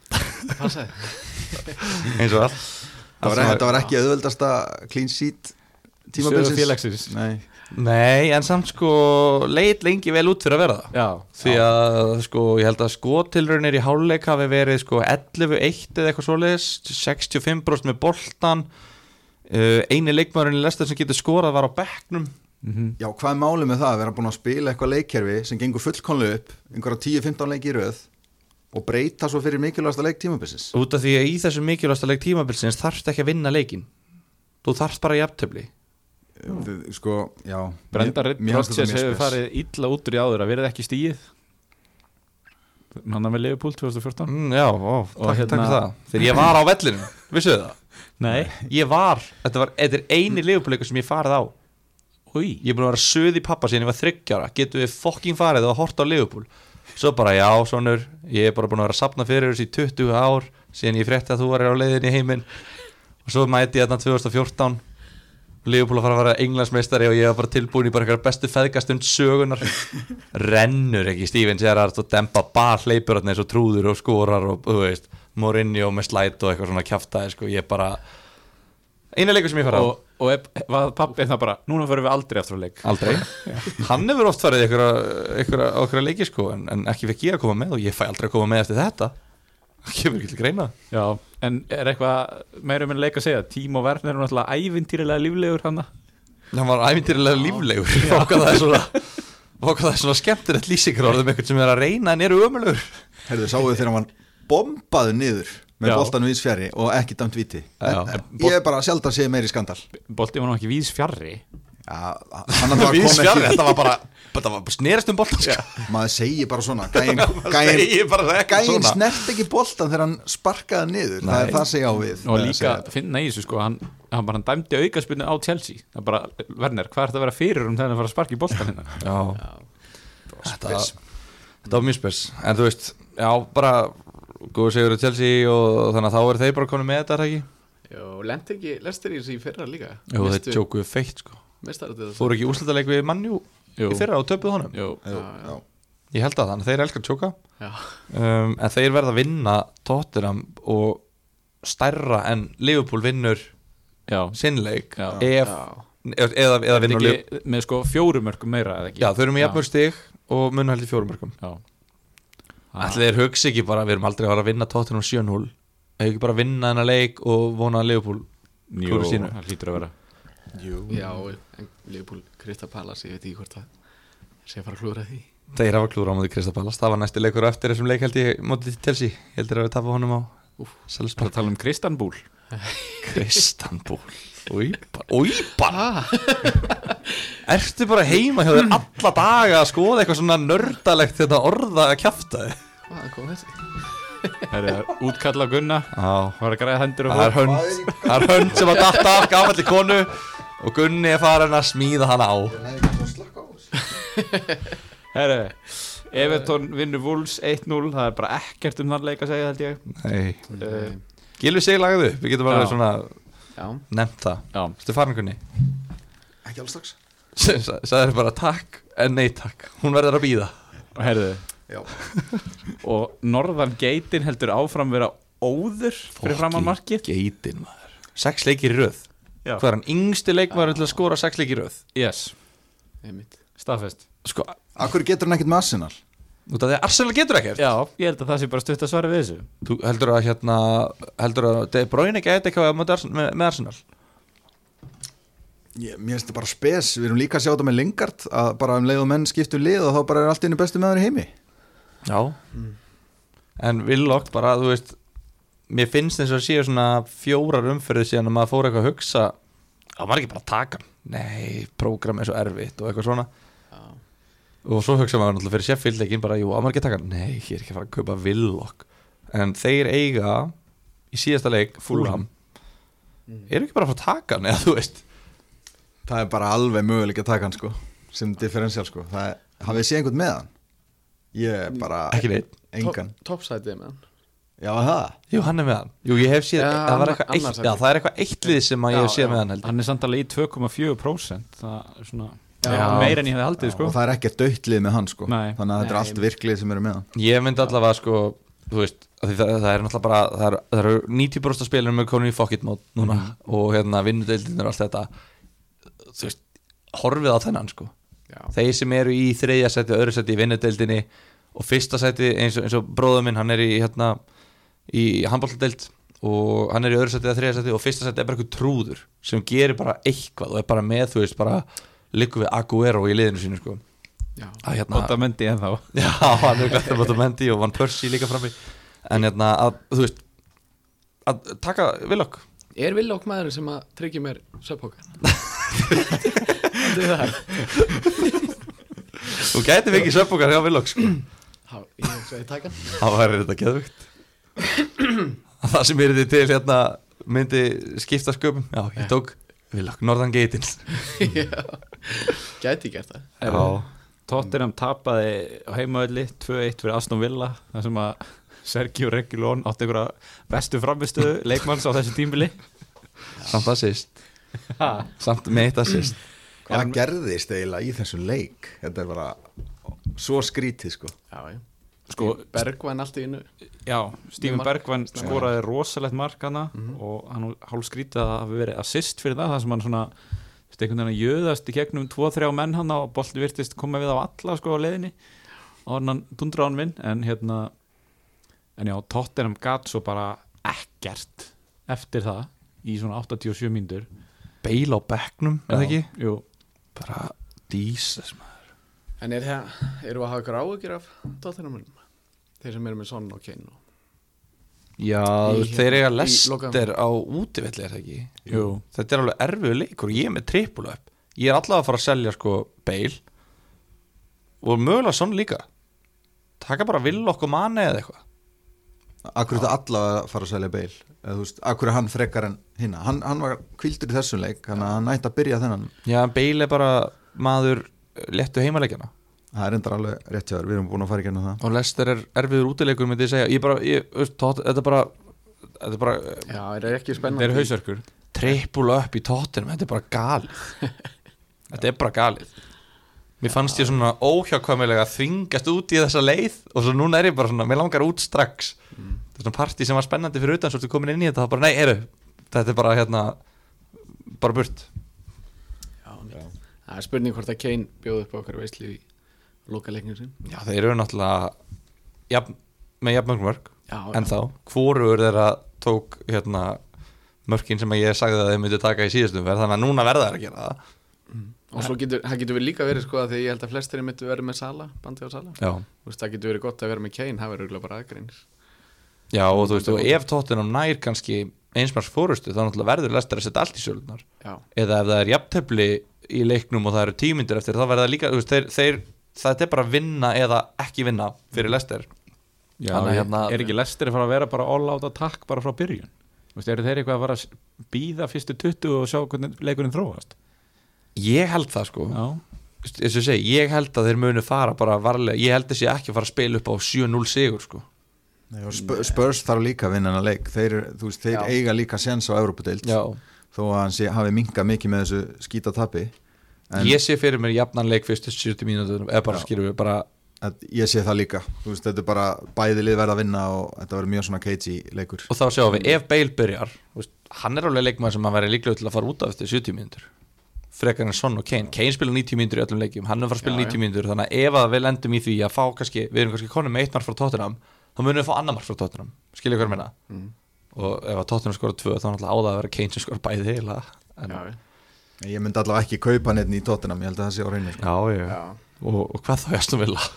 Eins og all það var, þetta var ekki auðveldasta clean sheet tímabilsins. félagsins. Nei, Nei, en samt sko leit lengi vel út fyrir að vera það. Já, Því að sko, ég held að skotilrunir í háluleik hafi verið sko 11-1 eða eitthvað svoleiðis 65% með boltan uh, Einu leikmaðurinn í lestar sem getur skorað var á bekknum. Mhm. já, hvað er málið með það að vera búin að spila eitthvað leikkerfi sem gengur fullkonlega upp einhverja 10-15 leiki í röð og breyta svo fyrir mikilvægasta leik tímabilsins? Út af því að í þessu mikilvægsta leik tímabilsins þarfst ekki að vinna leikin Þú þarfst bara jafntöfli Þið- sko, já Brenda Rodgers hefur farið illa út úr í áður að verið ekki stíið. Hann er með Liverpool 2014 mm, Já, ó, takk, hérna- takk fyrir það. Þegar ég var á vellinu, vissuðu það? Nei, Ég var, þetta, var, þetta er eini leifupleikur sem ég farið á. Új, Ég er búin að vera söð í pappa síðan ég var þryggjara Getum við fokking farið og horta á Liverpool? Svo bara já, svonur Ég er bara búin að vera sapna fyrir þessi í 20 ár Síðan ég frétti að þú varir á leiðin í heiminn. Og svo mæti ég þarna 2014 Liverpool að fara að vera englandsmeistari Og ég var bara tilbúin í bara eitthvað bestu feðgastund sögunar Rennur ekki Steven Gerrard og Demba Bar hleypur eins og trúður og skorar og þú veist Mourinho með slæt og eitthvað svona kjaftaði sko. Ég bara Einu leikur sem ég fara á. Og, og var pappi það bara Núna fyrir við aldrei aftur á leik. Aldrei. Hann hefur oft farið ykkur, á ykkur leiki sko en, en ekki fekk ég að koma með og ég fæ aldrei að koma með eftir þetta. Það kemur ekki til greina. Já, en er eitthvað meira um en leik að segja? Tímo Werner er náttúrulega ævintýrilega líflegur hann. Hann var ævintýrilega líflegur. Fókað það er svona Fókað það er svona skemmtilegt lýsingar orðum eitthvað sem er að reyna en eru ömulugur Herðu, sáu þið þegar hann var bombaður niður með Já. boltanum í sfjari og ekki dæmt viti ég er bara sjálf að segja meiri skandal. Bolti var nú ekki víðs Við ekki. Þetta var bara Þetta var bara snerist um boltan sko. maður segir bara svona gæin, gæin, bara gæin snert ekki boltan þegar hann sparkaði niður það Nei. er það segja á við. Og að líka finna í þessu sko Hann, hann bara hann dæmdi aukaspinnu á Chelsea. Það bara, Werner, hvað er þetta að vera fyrir um þegar hann fara að sparka í boltan hérna? Já. Þetta, þetta var mjög spes. En þú veist, já bara Góðu segur að Chelsea og þannig að þá er þeir bara konið með þetta er það ekki? Jó, lendi ekki Lester í þessu í fyrra líka? Jú, þeir tjókuðu feitt sko Fóru ekki úrslutaleik við mannjú Jú. í fyrra og töpuð honum? Jú, Jú, Já, já. Ég held að þannig, þeir elskar að tjóka. Já, um, En þeir verða að vinna Tottenham og stærra en Liverpool vinnur já. sinnleik Já. ef, já. eða, eða vinnur ekki með sko fjórumörkum meira Já, þau eru með Já. jafnmör stig og í fjórumörkum Já, Ætli þeir hugsi ekki bara, við erum aldrei að fara að vinna Tottenham 7-0 Ef ekki bara vinna þennan leik og vona að Liverpool Jú, klúri sínu. það hlýtur að vera Já, en Liverpool, Krista Palace, ég veit ekki hvort það sé að fara að klúra því. Þeir hafa klúra á móti Krista Pallas Það var næsti leikur eftir þessum leik held ég móti Chelsea. Ég heldur að við tapa honum á Bara Selsborg að tala um Kristanbúl? Kristanból Újbar Újbar Ertu bara heima hjá þér alla daga að skoða eitthvað svona nördalegt þetta orða að kjafta þig? Hvað kom þessi? Það er útkalla Gunna. Já. Var að græða hendur og Það er hönd. Það er sem að datta af gamalli konu Og Gunni er farin að smíða hana á. Herru, Everton vinnur Wolves 1-0 Það er bara ekkert um þann leik að segja held ég. Nei. Uh, Gilvi sig lagði upp. Við getum bara svona Já, nefnt það. Já, Ertu farin Gunni? ekki alveg strax. Sæður bara takk en nei takk. Hún verður að býða og herðu Já. Og Norðan Geitin heldur áfram vera óður fyrir framann markið Geitin maður. Sex leikir í röð. Hvað er hann yngsti leikmaður til að skora sex leikir í röð? Yes, staðfest. Sko, Akkur getur hann ekkert með Arsenal? út af því að Arsenal getur ekkert. Já, ég held að það sé bara stutt að svara við þessu. Þú heldur að hérna Heldur að De Bruyne gæti eitthvað á móti Ars- með, með Arsenal? Ég, Mér finnst þetta bara spes, við erum líka að sjá þetta með Lingard að bara um leið og menn skiptu lið og þá bara er allt einu bestu með í heimi. Já. En Willock bara, þú veist Mér finnst eins og að séu svona fjórar umferðið síðan að maður fór eitthvað að hugsa að maður ekki bara taka? Nei, prógram er svo erfitt og eitthvað svona. Já, og svo hugsa maður náttúrulega fyrir Sheffield-leikin bara, jú, að maður ekki taka? Nei, ég er ekki að fara að kaupa Willock. En þeir eiga í síðasta leik Fulham. Eru ekki bara að fara að taka hann, eða þú veist? Það er bara alveg möguleik að taka hann sko. Sem differential sko. Það er, hafið séð einhvern með hann? Ég er bara engan. Hann Já, það? Jú, hann er með hann. Jú, ég hef séð, Já, það, var annar- eitt, ekki. já, það er eitthvað eitt lið sem að ég hef Já, séð já. með hann held Hann er samt alveg í 2,4% Það er svona Já. meira en ég hefði haldið sko. og það er ekkert döittlið með hann sko. Nei. þannig að þetta er allt virklið sem eru með hann. Ég myndi allavega sko Þú veist, af því það, það er náttúrulega bara Það eru, það eru 90% spilinu með konin í fuck it mót núna Og hérna vinnudeildin og allt þetta. Þú veist, horfið á þennan sko. Já, Þeir sem eru í þriðja seti, öðru seti í vinnudeildinni Og fyrsta seti eins og, eins og bróður minn Hann er í hérna Í handbólladeild Og hann er í öðru seti eða þriðja seti Og fyrsta seti er bara eitthvað trúður Sem gerir bara eitthvað og er bara með Þú veist, bara liggur við Aguero í liðinu sínu sko. Hérna Óta mendi en þá Já, hann er glætt að bóta Mendy og Van Persie líka frammi. En hérna, að, þú veist að taka Willock. Er Villok maðurinn sem að tryggja mér söpókan? Þetta er það. Þú gæti fengið söpbókar hjá Willock sko. Já, ég hugsa að ég taka hann. Það væri þetta geðvögt Það sem er þið til hérna myndi skipta sköpum. Já, ég tók Willock, Northern Gatins Já, Gæti gert það. Já. Tottenham tapaði á heimaölli 2-1 fyrir Aston Villa þar sem að Sergio Reguilón átti einhverja bestu framistöðu leikmanns á þessu tímbili Samt assist. Samt með eitt assist. Hvað gerðist eiginlega í þessum leik? Þetta er bara svo skrítið sko. Já, já Sko, Bergvæn allt í innu Já, Mark. Bergvann skoraði rosalegt mark hana og hann hálf skrítið að hafi verið assist fyrir það, það sem hann svona einhvern veginn að jöðast í gegnum 2-3 menn hann og bolti virtist koma við á alla sko á leiðinni. Og hann dundra hann vinn en hérna en já, Tottenham gat svo bara ekkert eftir það í svona 87 mínútur. Beil á bekknum, er það ekki? Jú, Bara dísas maður En er það, eru að hafa ykkur áhugir af Tottenhamunum? Þeir sem eru með Son og Kane og... Já, Í- þeir eiga lester á útivelli, er það ekki? jú, Þetta er alveg erfiðu leikur. Ég er með trippul upp Ég er allavega að fara að selja sko Beil Og mögulega svona líka. Taka bara vill okkur manni eða eitthvað. Akkur þetta allavega að fara að selja beil Eða, þú veist, Akkur er hann frekar en hinna? Hann, hann var kvildur í þessum leik Þannig að hann ætti að byrja þennan. Já, Beil er bara maður lettu heimaleikjana Það er endar alveg rétt hjá þér, við erum búin að fara í genið það. Og lester er erfiður útileikur myndi ég segja. Ég bara, ég, tótt, þetta er bara Þetta er bara Já, er það ekki spennandi? eru hausverkur. Trippul upp í tóttinum Þetta er bara galið. Þetta er bara galið. Mér fannst ég svona óhjákvæmilega þvingast út í þessa leið og svo núna er ég bara svona, mér langar út strax. Þetta er svona partí sem var spennandi fyrir utan svo ertu komin inn í þetta, þá bara nei, eru þetta er bara hérna, bara burt það er spurning hvort að Kane bjóði upp á okkar veisli í lokaleiknum sin Já, þeir eru náttúrulega jafn, með jafn mörgum mörg en þá, hvorugur þeirra tók hérna mörkin sem ég sagði að þeir myndi taka í síðustum verð þannig að núna verða þær að gera það. Og svo getur, getur við líka verið sko að því ég held að flestir myndu verið með Sala, bandi á Sala veist, það getur verið gott að vera með Kane, það verður bara aðgreinir. Já og þú veist, og ef tóttunum nær kannski einsmars fórustu, þá verður lestar að setja allt í sölunar eða ef það er jafntefli í leiknum og það eru tímyndir eftir, þá verður það líka þú veist, þeir, þeir, það er bara að vinna eða ekki vinna fyrir lestar Já, Þannig að er, hérna- er ekki lestir að fara að vera bara all out attack bara frá byrjun? Veist, eru þeir eitthvað að fara að býða fyrstu 20 og sjá hvernig leikurinn þróast? Ég held það sko. Já, eins og ég segi, ég held að þeir munu fara bara varlega, ég held þessi ekki að fara að spila upp á 7-0 sigur sko. Spurs þarf líka að vinna hennar leik. Þeir, veist, þeir Já. eiga líka sens á Evropadeild Já, Þó að hann sé, hafi minkað mikið með þessu En ég sé fyrir mér jafnan leik fyrstu 70 mínútur, eða bara skilur við bara að, ég sé það líka. Þú veist, Þetta er bara bæði lið verða að vinna Og þetta verður mjög svona cagey leikur. Og þá sjáum við, ef Bale byrjar þú veist, hann er alveg leikmaður sem að vera líklega til að fara út af eftir 70 mínútur. Frekar en Son og Kane, Kane spila 90 mínútur í öllum leikjum, hann er að fara að spila Já, 90 mínútur þannig að ef að við lendum í því að fá kannski, við erum kannski konum með eitt mark frá Tottenham þá munum við fá annar mark frá Tottenham. Skilja hvað ég meina? Mm. Og ef að Tottenham skora tvö þá er náttúrulega áða að vera Kane sem skora bæði heila en, Ég myndi allavega ekki kaupa neitt í Tottenham Ég held að það sé á reyni sko. já, já, já. Og, og hvað þá Jastum Villa?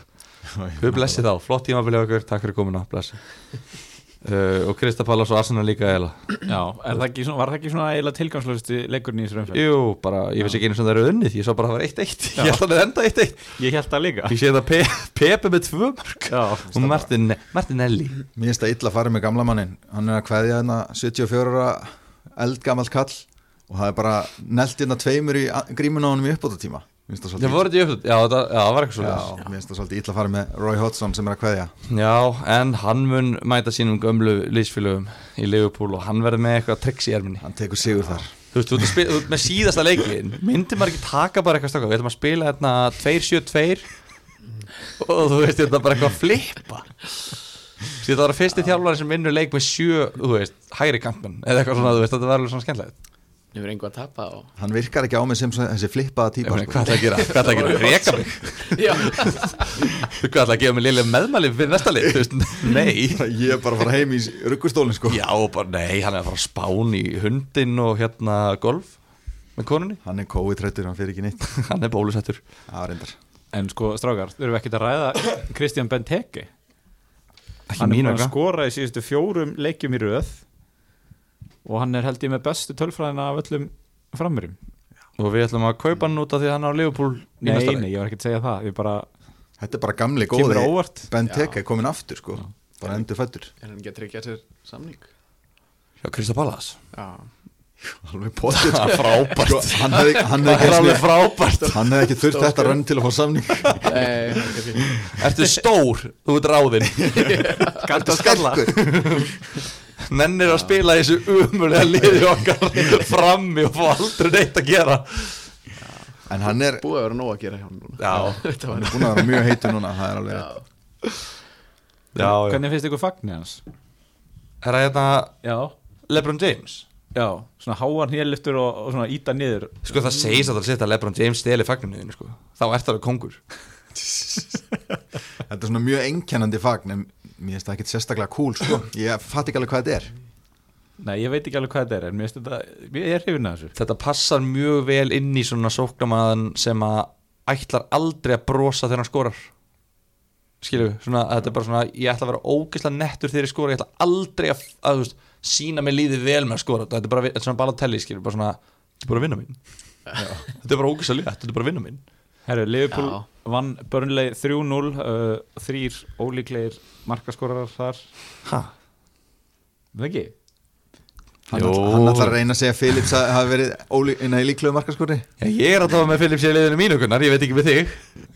Við blessi þá, flott tímabilið okkur takk fyrir komuna, blessi uh, og Krista Pallas og Arsenal líka eða? Já er það ekki svona, var það ekki svona eiginlega tilgangslösti leikurinn í þessu umferð? Jú, bara, ég veist ekki einu sem það eru unnið Ég sá bara að það var 1-1 Ég held að það er enda 1-1 Ég held það líka. Ég sé það Pe Pepe með tvö mörg Já, Og Martin, Martinelli Mér finnst það illa að fara með gamla mannin Hann er að kveðja hérna 74 ára eldgamall kall og það er bara nelt hérna tveimur í grímuna á honum í uppbótatíma það svolítið voru þetta í upptöld Já, það, já, það var eitthvað svo Já, mér finnst það svolítið illa að fara með Roy Hodgson sem er að kveðja. Já, en hann mun mæta sínum gömlu liðsfélögum í Liverpool og hann verður með eitthvað tricks í erminni. Hann tekur sigur þar. Þú veist, þú ert ert með síðasta leikin Myndi maður ekki taka bara eitthvað stakka Við ætlum að spila hérna 2-7-2 Og þú veist, þetta er bara eitthvað að flippa. Þetta var að fyrsti þjálfari sem vinnur leik með sjö, þú veist, hægri kantmenn Eða eitthvað svona, þú veist, þetta var alveg svona skemmtilegt Ég verður einhver að tapa og... Hann virkar ekki á mig sem þessi flippaða típa meina, sko. Hvað ætla að gera? Hvað ætla að gera? Reka mig? Já, Hvað ætla að gefa mig liðlega meðmæli fyrir næsta veist, nei Ég er bara að fara heim í ruggustólinn sko. Já, bara nei, hann er að fara að spán í hundin og hérna golf með konunni Hann er COVID-trættur, hann fyrir ekki neitt Hann er reyndar en sko strákar, þurfum við ekkert að ræða Kristján Benteke Ekki Hann er búin að skora í síðustu fjórum leikjum í röð og hann er held ég með bestu tölfræðina af öllum framurinn Og við ætlum að kaupa hann út af því að hann er á Liverpool Nei, nei, ég var ekki að segja það. Bara Þetta er bara gamli góði á óvart. Ben Teke komin aftur sko. Bara endur fættur er hann ekki að tryggja sér samning? Já, Krista Pallas Já, alveg potið Það er frábært. Sko, hann hefði, er ekki, alveg einu frábært. sinni- hann hefði ekki þurft þetta rönn til að fá samning. Er Ertu stór, þú ert ráðinn. Galt að skalla Nennir að spila þessu umulega liði okkar frammi og fá aldrei neitt að gera. En hann er, búið að vera nóg að gera hjá hann núna. Já, Þetta hann var er búin að vera mjög heitur núna það er alveg Já, já, já. Hvernig finnst ykkur fagnir hans? Er það hérna Já. Lebron James? Já, svona háan hérliftur og, og svona íta niður. Sko það segist að það setja Lebron James steli fagnumiðinu sko. Þá ert það kongur þetta er svona mjög einkennandi fagn en mér finnst það ekkit sérstaklega cool sko. ég fatt ekki alveg hvað þetta er. Nei, ég veit ekki alveg hvað þetta er en mér finnst þetta, ég er hrifin að þessu. Þetta passar mjög vel inn í svona sóknamaðan sem að ætlar aldrei að brosa þegar hann skorar. Skilju, svona, þetta er bara svona Ég ætla að vera ógeðslega nettur þegar ég skora Ég ætla aldrei að, að þú veist, sína mig líði vel með að skora. Þetta er bara, þetta er svona balatelli, skilju Bara svona, þetta er bara að vinna mín. Þetta er bara ógeðslega létt, þetta er bara að vinna mín. Herru, Liverpool Já. Vann Burnley 3-0 uh, þrýr ólíklegir markaskorarar þar. Hæ? Það ekki? hann, hann ætlar að reyna að segja að Philips að hafa verið ólí- innan í líklegu markaskori Já, ég er að tafa með Philips í liðinu mínu kunnar, ég veit ekki með þig.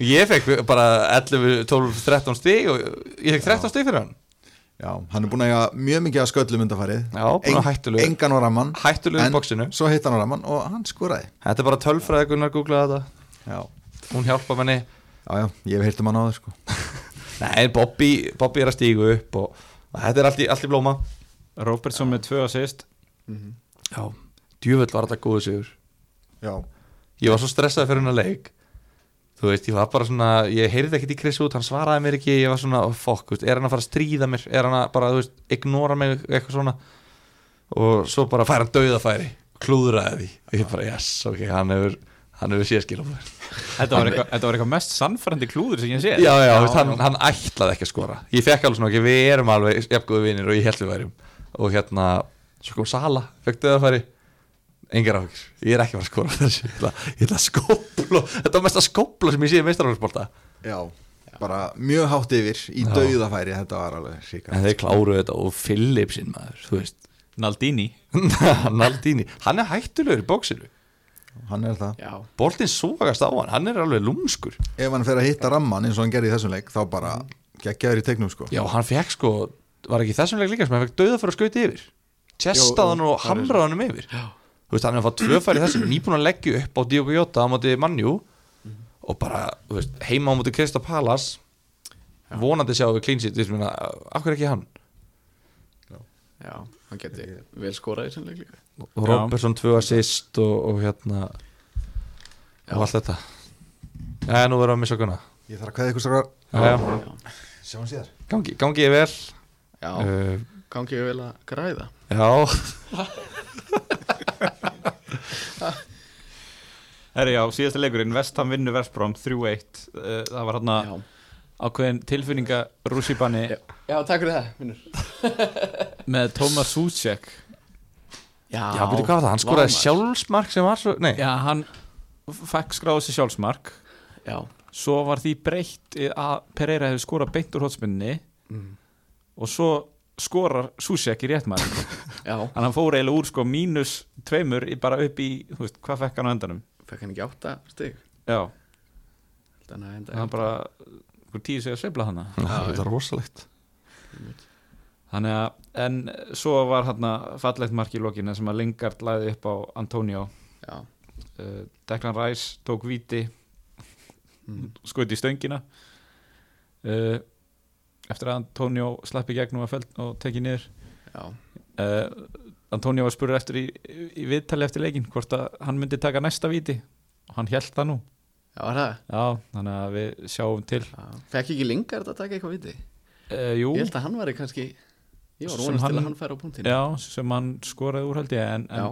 Ég fekk bara 11, 12, 13 stig og ég fekk 13 stig fyrir hann. Já, hann er búin að eiga mjög mikið að sköllum undarfarið Já, búin að hættulegur. engan á ramman Hættulegur í en boxinu. svo hitt hann á ramman og hann skoraði. Þetta er bara tölfræði Gunnar googlaði þetta. Já, Hún hjálpa manni já, ég hef heyrt um hann á það sko. Nei, Bobby, Bobby er að stígu upp og, og þetta er allt í, allt í blóma. Robertson með tvö assist. Já, djúvöld var þetta góðu sigur. Já, Ég var svo stressaði fyrir hennar leik. Þú veist, ég var bara svona Ég heyrði ekkert í Chris út, hann svaraði mér ekki Ég var svona, oh, veist, er hann að fara að stríða mér? Er hann að bara, þú veist, ignora mig Eitthvað svona? Og svo bara fær hann dauðafæri Klúðraði því. Og ég bara, yes, ok, hann hefur Hann hefur Þetta var eitthvað, þetta var eitthvað mest sannfærandi klúður sem ég sé. Já, já, veist, hann, hann ætlaði ekki að skora. Ég fekk alveg svona, ok, við erum alveg jafngóðu vinir og ég held við værum. Og hérna, svo kom Sala fekk döðafæri, engar áhugir ég er ekki að skora þessu. Ég ætla, að skópla, þetta var mest að skópla sem ég sé í meistarálfsbólta já bara mjög hátt yfir í Já. dauðafæri. Þetta var alveg en ríka þeir kláruðu þetta og Philipsinn maður, þú veist. Naldini. Naldini, hann er hættulegur í bóksinu hann er það. Já, boltinn sógast á hann, hann er alveg lúmskur. Ef hann fer að hitta ramman eins og hann gerði í þessum leik þá bara geggjaður í tegnum sko. Já, hann fekk sko, var ekki í þessum leik líka sem hann fekk döðafæri að skauti yfir. Testaði hann og hamraði hann um yfir þú veist, hann er að fá tvöfæri þessu nýbúin að leggja upp á Diogo Jota á móti Manju og bara, þú veist, heima á móti Krista Palas vonandi sjáum við clean sheet, þú veist, af hverju ekki hann? Já, hann geti vel skorað Robertson tvö assist og, og hérna Já. og allt þetta. Já, nú verðum við að missa okkurna ég þarf að kveða ykkur já, sjáum síðar. Gangi, gangi ég vel. Já uh, gangi ég vel að græða. Já, Herri, já, síðasta leikurinn, Vestham vinnur Vestbrom 3-1 uh, Það var hérna ákveðin tilfinninga rússibanni já, já, takk fyrir það, vinnur með Thomas Suchek já, já, veitu hvað var það, hann skoraði sjálfsmark sem var svo, nei. Já, hann fekk skráðu sér sjálfsmark. Já, Svo var því breytt að Pereira hefði skorað beint úr hótspinni mm, og svo skorar Suchek í réttmark já. Þannig að hann fór eiginlega úr sko mínus tveimur bara upp í, þú veist, hvað fekk hann á endanum? Fekk hann ekki átta stig? Já, þannig að er bara einhver tíu sig að sveifla hana Það er rosalegt Þannig að, en svo var hérna fallegt mark í lokinu sem að Lingard læði upp á Antonio. Já, uh, Declan Rice tók víti mm, skoði í stöngina. Uh, eftir að Antonio slapp í gegnum og, feld, og tekið niður. Já, uh, Antonio var spurður eftir í, í viðtali eftir leikin hvort að hann myndi taka næsta víti. Og hann held það nú. Já, já, þannig að við sjáum til. Fekk ekki Lingard að taka eitthvað viti jú, ég held að hann var kannski ég var vonast til hann- að hann fær á punktinu já, sem hann skoraði úr held ég en, já,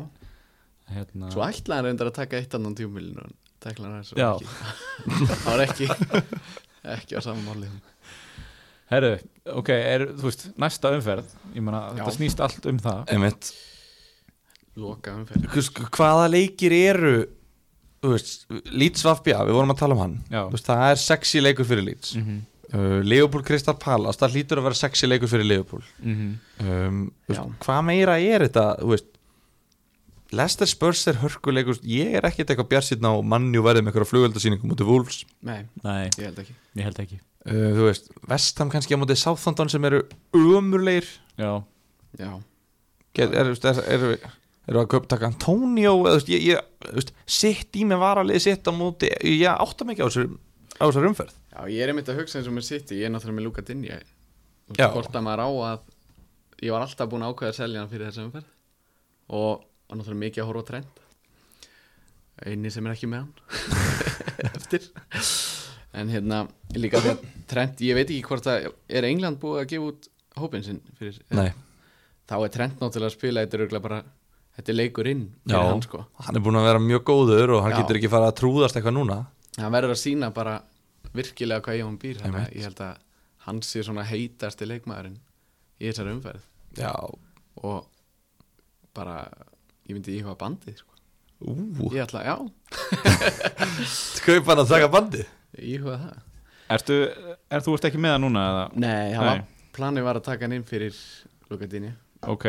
en hérna, svo ætlaði hann reyndar að taka eitt annan tjúmilinu tekla hann Já. það var ekki ekki á saman máli. Herru, ok, er, þú veist næsta umferð, ég meina, þetta snýst allt um það. Einmitt, loka umferð. Hvers- hvaða leikir eru þú veist, Leeds Vafbja, við vorum að tala um hann. Já, Þú veist, það er sexy leikur fyrir Leeds. Mm -hmm. Uh, Leopold Crystal Palace, það hlýtur að vera sexy leikur fyrir Leopold. Mm um, þú Já. veist, hvað meira er þetta þú veist, Leicester Spurs er hörkuleikur ég er ekkert eitthvað bjarsinn á mannjú verðið með eitthvað flugöldasýningum mútið Wolves. Nei, Nei, ég held ekki. Ég held ekki. Uh, þú veist, Vestham kannski á mútið Southampton sem eru ömurleir Já, Já, Get, er, er, er, er, eru að köpa taka Antonio eða, þú veist, ég, ég, þú veist, sitt í með varalið sitt á múti, ég átta mikið á þessar umferð Já, ég er einmitt að hugsa eins og með City, ég er náttúrulega með Luka Dinja. Hvort að maður á að Ég var alltaf búin að ákveða að selja hann fyrir þessa umferð. Og, og náttúrulega mikið að horfa á trend Einni sem er ekki með hann. Eftir. En hérna, líka að trend Ég veit ekki hvort að Er England búið að gefa út hópin sinn fyrir Nei, Þá er trend náttúrulega að spila Þetta er bara Þetta er leikur inn já, hann sko. Hann er búin að vera mjög góður og hann Já. getur ekki fara að trúðast eitthvað núna. Hann verður að sína bara virkilega hvað ég hann býr þannig að ég held að hann sé svona heitasti leikmaðurinn í þessari umferð. Já, og bara ég myndi íhuga bandið sko. ég ætla, já, kaupa hann að taka bandi íhuga það. Ertu, er þú ert ekki með það núna eða? nei, var, planið var að taka hann inn fyrir Lukadíni Ok,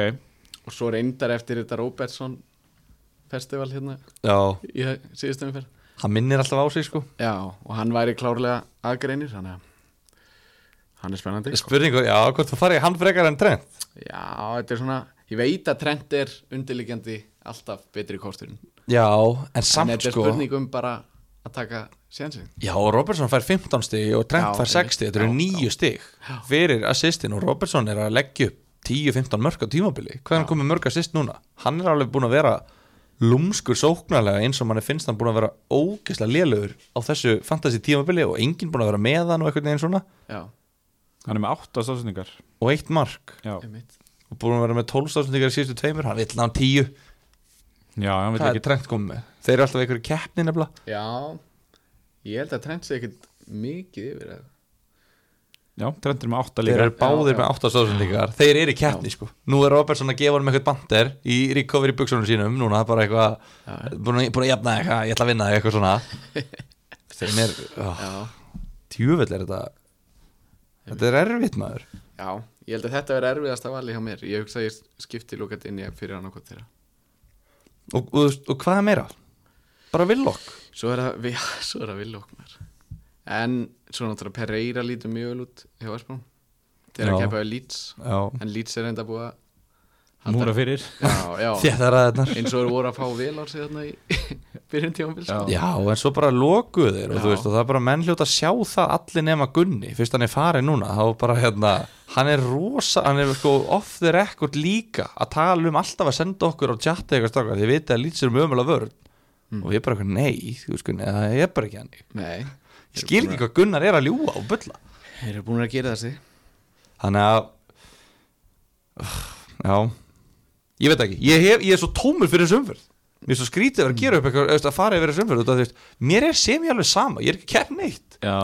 og svo reyndar eftir þetta Robertson festival hérna Já, í síðustu umferð hann minnir alltaf á sig sko. Já, og hann væri klárlega aðgreinir þannig að hann er spennandi. Sko. Spurningu, já, hvort þú farið hann frekar en trend já, þetta er svona ég veit að trend er undirliggjandi alltaf betri kosturinn Já, en en samt þetta er sko. spurning um bara að taka sénsinn. Já, og Robertson fær 15 stig og Trent Já, fær 6 stig, þetta eru já, 9 stig fyrir assistin og Robertson er að leggja upp 10-15 mörg á tímabili. Hvað er hann komið mörg assist núna? Hann er alveg búin að vera lúmskur sóknarlega eins og manni finnst hann búin að vera ógeðslega lélugur á þessu fantasy tímabili og enginn búin að vera með hann og eitthvað neginn svona. Já, hann er með 8 stafsendingar og eitt mark. Já, og búin að vera með 12 stafsendingar í síðustu tveimur. Hann vill ná 10, já, hann vil það ekki er Trent komið með. Þeir eru alltaf einhverju keppni nefnilega. Já, ég held að trend sé ekkert mikið yfir það Já, trendur með 8 þeir líka. eru báðir Já, með 8 stafsendingar þeir eru í keppni sko. Nú er Robertson að gefa hann með eitthvað bandir í recovery buksunum sínum núna bara eitthvað búin að, búin að jafna eitthvað, ég ætla að vinna eitthvað svona. Þeim er oh, já, tjúvöld er þetta. Þetta er erfitt maður. Já, ég held að þetta verði erfiðast að vali hjá mér. Ég hugsa að ég skipti lúkat inn í fyrir hann okkur þeirra. Og, og, og, og hvað er meira? bara villokk svo er það, er okkur mér en svo náttúrulega Pereira lítur mjög vel út hjá Esbrún þeir að keppa við Leeds. Já, en Leeds er enda búið að Múra fyrir. Er eins og eru voru að fá vel á sig þarna í byrjun tímafél Já. já, en svo bara lokuðu þeir og veist, og það er bara menn hljóta að sjá það allir nema Gunni, fyrst hann er farið núna þá bara hérna, hann er rosa hann er sko off the record líka að tala um alltaf að senda okkur á chati eitthvað strákar, þið vitið að lýtsir um ömulega vörn. Mm. og ég bara, eitthvað, nei, þú veist, Gunni, það er bara ekki hann nei, skil ekki hvað Gunnar er að ljúa og bulla. Þeir eru búin að gera þessi Þannig að Já. Ég veit ekki, ég, hef, ég er svo tómur fyrir umferð Mér er svo skrítið að vera að gera upp eitthvað veist, að fara yfir veist, Mér er sem ég alveg sama, ég er ekki kert neitt. Já,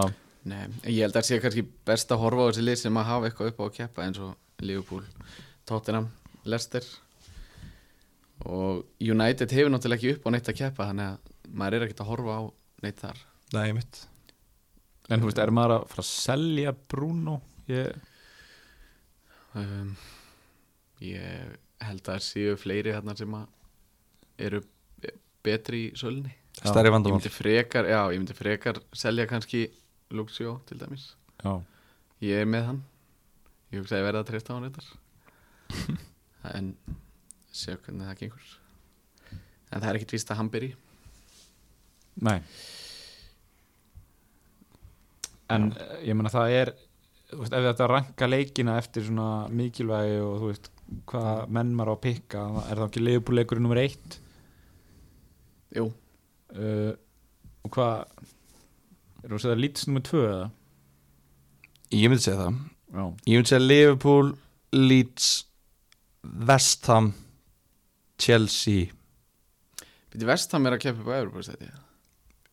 Nei, ég held að það sé kannski best að horfa á þessi lið sem að hafa eitthvað upp á að keppa eins og Liverpool, Tottenham, Leicester. Og United hefur náttúrulega ekki upp á neitt að keppa þannig að maður er ekkert að horfa á neitt þar. Nei, mitt en þú veist, er maður að fara að selja Bruno? Ég, um, Ég held að það séu fleiri þarna sem að eru be- betri í sölunni. Stærri Ég vandamál myndi frekar, já, ég myndi frekar selja kannski Luxio til dæmis. Já, Ég er með hann. Ég hugsa að ég verða að treysta á hann þetta En Sjá hvernig það gengur. En það er ekkit víst að hann byrji. Nei En eh, ég meina það er þú veist, ef þetta ranka leikina eftir svona mikilvægi og þú veist hvað menn maður á að pikka er það ekki leifbúleikurinn nummer eitt Jú, uh, og hvað er það að segja lítst nummer tvö eða? Ég myndi segja það Já, Ég myndi segja Liverpool, Leeds Vestham Chelsea byrju vestam er að keppa upp á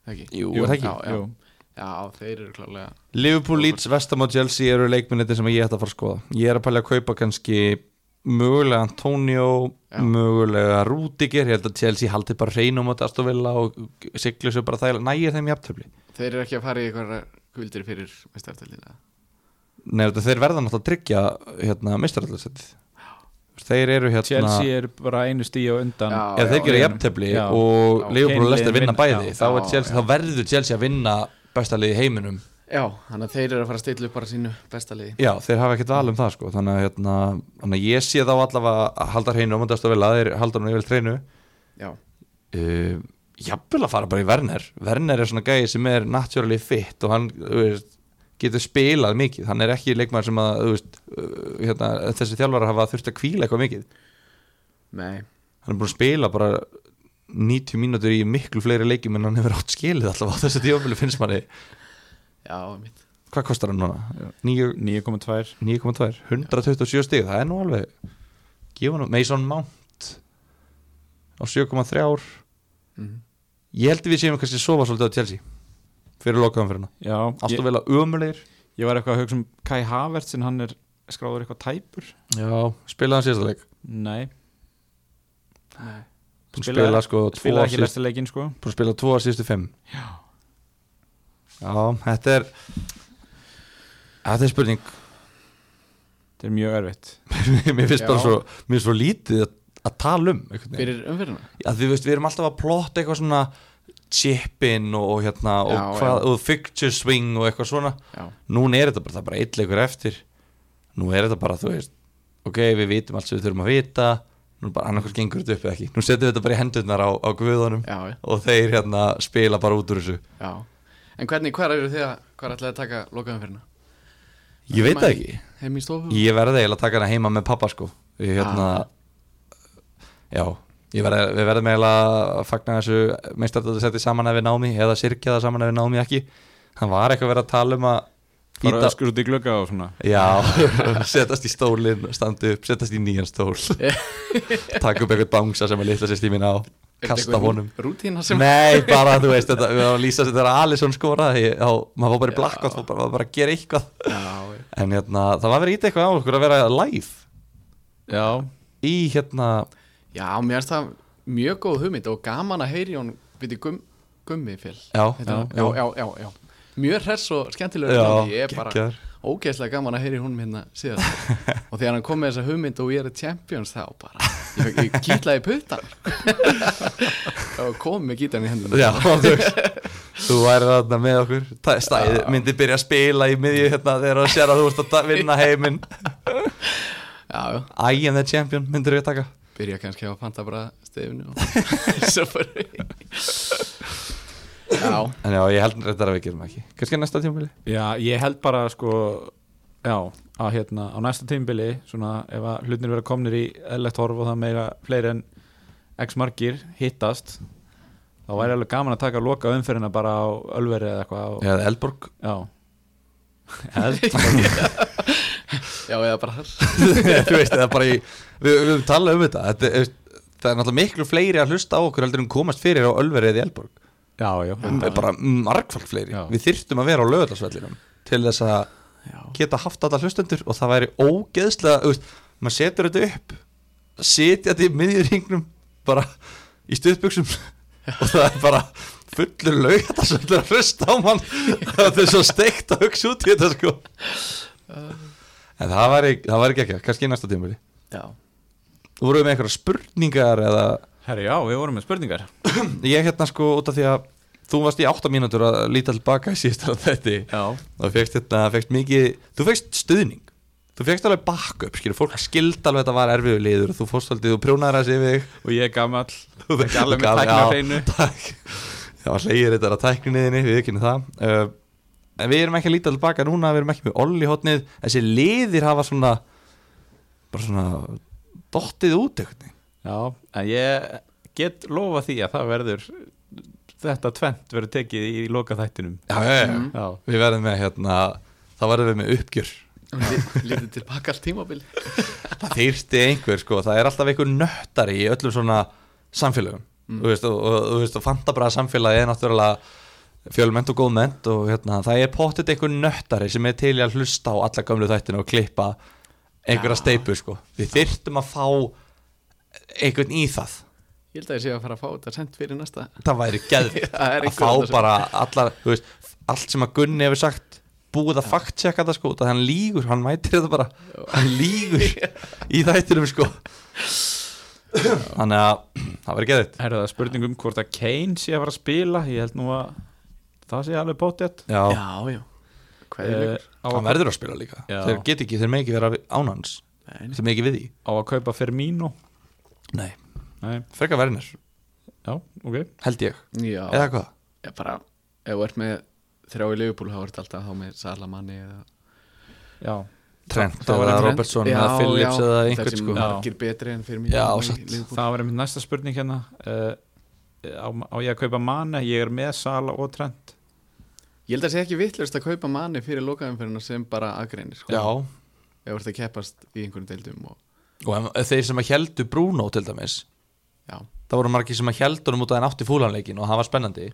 Ekki? Jú, er það ekki? Já, já. jú. Já, þeir eru klálega Liverpool, Leeds, Vestham og Chelsea eru leikminni sem ég ætta að fara að skoða Ég er að pæla að kaupa kannski mögulega Antonio Já. mögulega Rudiger ég held að Chelsea haldi bara hreinum á Astovilla og siglu sér bara þægilega nægir þeim jafntöfli Þeir eru ekki að fara í eitthvað kvöldir fyrir mestartælina Nei, þetta þeir verða náttúrulega að tryggja hérna, mistarallarsettið þeir eru hérna Chelsea er bara einu stíu undan Já, ef þeir gera jafntefli Já. og. Liverpool og Leicester vinna bæði já. þá, er Já, Chelsea, já. þá verður Chelsea að vinna besta liði í heiminum. Já, þannig að þeir eru að fara að stilla upp bara sínu besta liði. Já, þeir hafa ekkert val um það sko. Þannig að, hérna, þannig að ég sé þá allavega að halda hreinu og mandast að vel að þeir halda nú yfir hreinu. Já, uh, Jafnvel að fara bara í Werner. Werner er svona gæði sem er naturally fit og hann veist, getur spilað mikið. Hann er ekki leikmaður sem að veist, uh, hérna, þessi þjálfara hafa þurft að kvíla eitthvað mikið. Nei. Hann er búin að spila bara 90 mínútur í miklu fleiri leikjum en hann hefur átt skilið allavega á þessu tífabili finnst manni. Já, mitt hvað kostar hann núna? 9 9,2 9,2 127 stig, það er nú alveg gefa nú, Mason Mount á 7,3 ár mm. ég held að við séum kannski að sofa svolítið á Chelsea fyrir lokaðum fyrir hana Já, alltaf vel að ömulegir. Ég var eitthvað að hugsa um Kai Havertz en hann er skráður eitthvað tæpur. Já, spilaði hann síðasta leik? Nei, Nei búin að Spilaði- spila sko tvo spilaði ekki lesta leikin sko. Búin spila tvo að síðustu fimm. Já. já, þetta er þetta er spurning. Þetta er mjög erfitt. Mér finnst Já. bara svo mér finnst svo lítið að, að tala um. Fyrir umfyrirna að því veist, við erum alltaf að plotta eitthvað svona chip-in og, og hérna og, Já, hvað, já. og fixture swing og eitthvað svona. Já, núna er þetta bara, það er bara eitt leikur eftir. Nú er þetta bara, þú veist ok, við vitum allt sem við þurfum að vita nú bara annarkvæmst gengur þetta upp eða ekki. Nú setjum við þetta bara í hendurnar á, á guðunum já, og þeir hérna spila bara út úr þessu. Já. En hvernig, hver eru þið að, hvað ætlaði að taka loka umfyrirna? ég veit það ekki, Heim í stofu? ég verði eiginlega að taka hana heima með pappa sko. Ég, hérna, já verði, við verðum eiginlega að fagna þessu meistart að setja saman ef við námi eða sirkja það saman ef við námi ekki. Hann var eitthvað verið að tala um að Bara Íta- öskur út í glugga og svona. Já, setast í stólinn, standa upp, setast í nýjan stól. Taka upp eitthvað bangsa sem að litla sér stímin á Kasta honum. Rútína sem Nei, bara þú veist, þetta, við varum að lýsa þetta er Alisson skoraði Já, maður var bara í blakkot, var bara, bara að gera eitthvað. Já. En hérna, það var verið ít eitthvað á okkur að vera live. Já, Í hérna, já, mér finnst það mjög góð hugmynd og gaman að heyri hún við gum, gummi fél já, já, já, já, já, já, já. Mjög hress og skemmtilegur Já. Ég er bara geggjaður. ógeðslega gaman að heyri hún hérna síðast. Og þegar hann kom með þessa hugmynd og ég er champions þá bara ég, ég kýtlaði puttan og kom með gítarni í hendunum já þú Þú væri þarna með okkur. Ta- Stæði, myndi byrja að spila í miðju hérna þegar þú sér að þú ert að ta- vinna heiminn. Já, já, I am the champion, myndir við taka? Byrja kannski á Fantabra stefinu og svo fyrir já, En já, ég held reyndar að við gerum ekki. Kannski næsta tímabili? Já, ég held bara sko Já, að hérna á næsta tímbili svona ef að hlutnir vera komnir í eðlegt horf og það meira fleiri en x margir hittast þá væri alveg gaman að taka loka umferðina bara á Ölveri eða eitthvað og, Eða Elborg Já. Held já, eða bara þar. Þú veist, eða bara í Við, við höfum talað um þetta, þetta er, Það er náttúrulega miklu fleiri að hlusta á okkur heldur en komast fyrir á Ölveri eða Elborg Já, já, Það er bara margfald fleiri. Já. Við þyrftum að vera á lögðarsvellinum Til þess að geta haft alla hlustendur Og það væri ógeðslega Maður setur þetta upp Setja þetta í miðjuringnum Bara í stuðbuxum Og það er bara fullur lögðarsvellur að hlusta á mann. Það er svo steikt að hugsa út í þetta sko. En það væri, það væri ekki ekki, kannski í næsta tímuli já, Þú voruð með einhverja spurningar eða Herri, já, við vorum með spurningar Ég hérna sko út af því að Þú varst í átta mínútur að líta tilbaka í síðast þetta Það fegst hérna, fegst mikið Þú fegst stuðning. Þú fegst alveg backup, skilur, fólk skildi alveg að þetta var erfiðu liður og þú fórst aldrei, þú prjónaði þessi yfir og ég er gamall. Þú Ekki alveg með gaf- tækna já, hreinu. Takk. Já, hleyir þetta að tækninniðinni, við ekki það. Uh, En við erum ekki að líta tilbaka núna Við erum ekki með olli hotnið Þessi liðir hafa svona Bara svona Dottið út eitthvað Já, en ég get lofa því að það verður þetta tvent verður tekið í loka þættinum Já, já, já Já, Við verðum með hérna þá verðum við með uppgjör. Lítið tilbaka allt tímabili það þýrsti einhver sko, það er alltaf einhver nöttari í öllum svona samfélögum. Þú veist, og, og, og, veist, og fantabræða samfélagi er náttúrulega fjölmennt og góð ment og hérna, það er pottit einhver nöttari sem er til að hlusta á alla gamlu þættinu og klippa einhverja steipu sko. Við þyrftum að fá einhvern í það ég held að ég sé að fara að fá þetta sent fyrir næsta. Það væri Það er að fá bara allar, þú veist, allt sem að Gunni hefur sagt búið að fakt checka það sko, það hann lígur, hann mætir þetta bara. Hann lígur í þættinum sko. Þannig að það verður geðið Er það spurning um hvort að Kane sé að fara að spila? Ég held nú að það sé alveg bóttið já, Já, já. Hvað er uh, á, hann að, verður að spila líka. Já. þeir get ekki, þeir með ekki vera ánans þeir með ekki við því. Á að kaupa Firmino? Nei, Nei, frekar verðinir, já, ok. Held ég. Já, eða hvað, ég bara Ef þú ert með þrjá í Liverpool þá ert alltaf þá með Salamanni eða Já, Trent það var eða. Robertson Já, eða Phillips já, eða einhvern sko. margir betri en fyrir mér Já, í satt. Það var einmitt næsta spurning hérna. Uh, á, á ég að kaupa Mane? Ég er með Sala og Trent. Ég held að það sé ekki vittlust að kaupa manni fyrir lokaðumferðina sem bara aðgreinir sko. já, Ef þú ert að keppast í einhverjum deildum og, og ef þeir sem að heldu Bruno til dæmis Já, það voru margir sem að heldur um út að hann átti fúlanleikin og það var spennandi.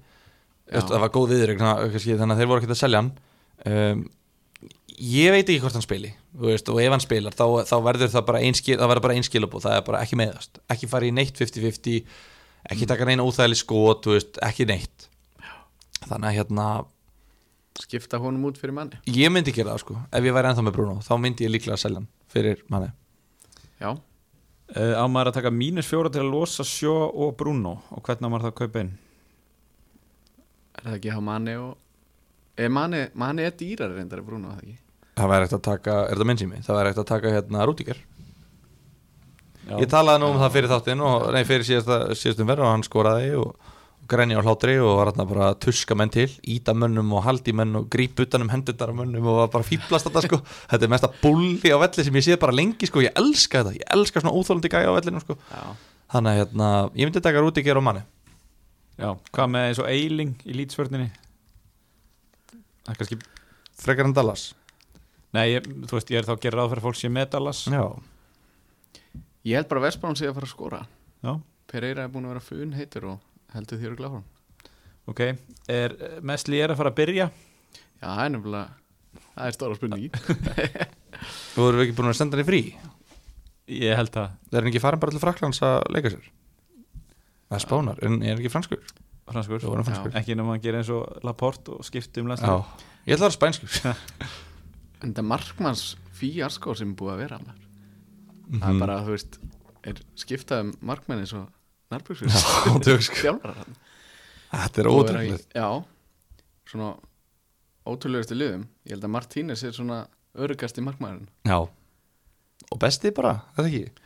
Veist, það var góð viður þannig að þeir voru ekki að selja hann. Um, ég veit ekki hvort hann spili veist, og ef hann spilar þá, þá verður það bara einskilabú, það er bara ekki meðast ekki fara í neitt 50-50 ekki taka neina úþægileg skot, veist, ekki neitt. Þannig að hérna skipta honum út fyrir manni. Ég myndi gera það sko, ef ég væri ennþá með Bruno þá myndi ég líklega að selja hann fyrir manni. Já, Á maður að taka mínus fjóra til að losa Sjó og Bruno? Og hvernig á maður það að kaupa inn? Er það ekki hafa manni og er manni, manni er dýrar reyndar að brúna það ekki? Það væri eftir að taka, er það mennsými það væri eftir að taka hérna Rúdíker Já. Ég talaði nú um það fyrir þáttinn og nei, fyrir síðasta, síðastum verð og hann skoraði og, og grenja á hlátri og var hérna bara að tuska menn til, íta mönnum og haldi menn og gríp utanum hendurnar á mönnum og var bara fýblast þetta sko. Þetta er mesta bulli á velli sem ég sé bara lengi sko. Ég elska þetta, ég elska svona óþólandi gæja á vellinu sko. Já, þannig að hérna, ég myndi taka Rúdíker og manni Já, hvað með eins og Eiling í lýtsvörninni Það er kannski frekar en Dallas. Nei, ég, þú veist, ég er þá að gera ráð fyrir fólk sé með Dallas. Já, ég held bara að Vestbrán sé að fara að skora. Já, Pereira er búin að vera fun heitur og heldur þér að hann ok Er Mesli er að fara að byrja? Já, það er nefnilega það er stóra spurning. Þú voru ekki búin að senda hann í frí? Ég held það. Það er hann ekki farin bara til Fraklands að leika sér? Það er spánar, en er hann ekki franskur? Franskur. Jú, hann er franskur. Ekki nema að gera eins og Laporte og skipti um Já, lestur ég ætla að vera spænskur. En þetta markmanns fíarskó sem er búið að vera maður. Mhm. Það er bara, þú veist er skiptað um markmenn eins og nærbyggsur sko. Þetta er í- ótrúlega Já, svona ótrúlegustu liðum. Ég held að Martínez er svona örugasti markmæðurinn Já. Og besti bara, þetta ekki?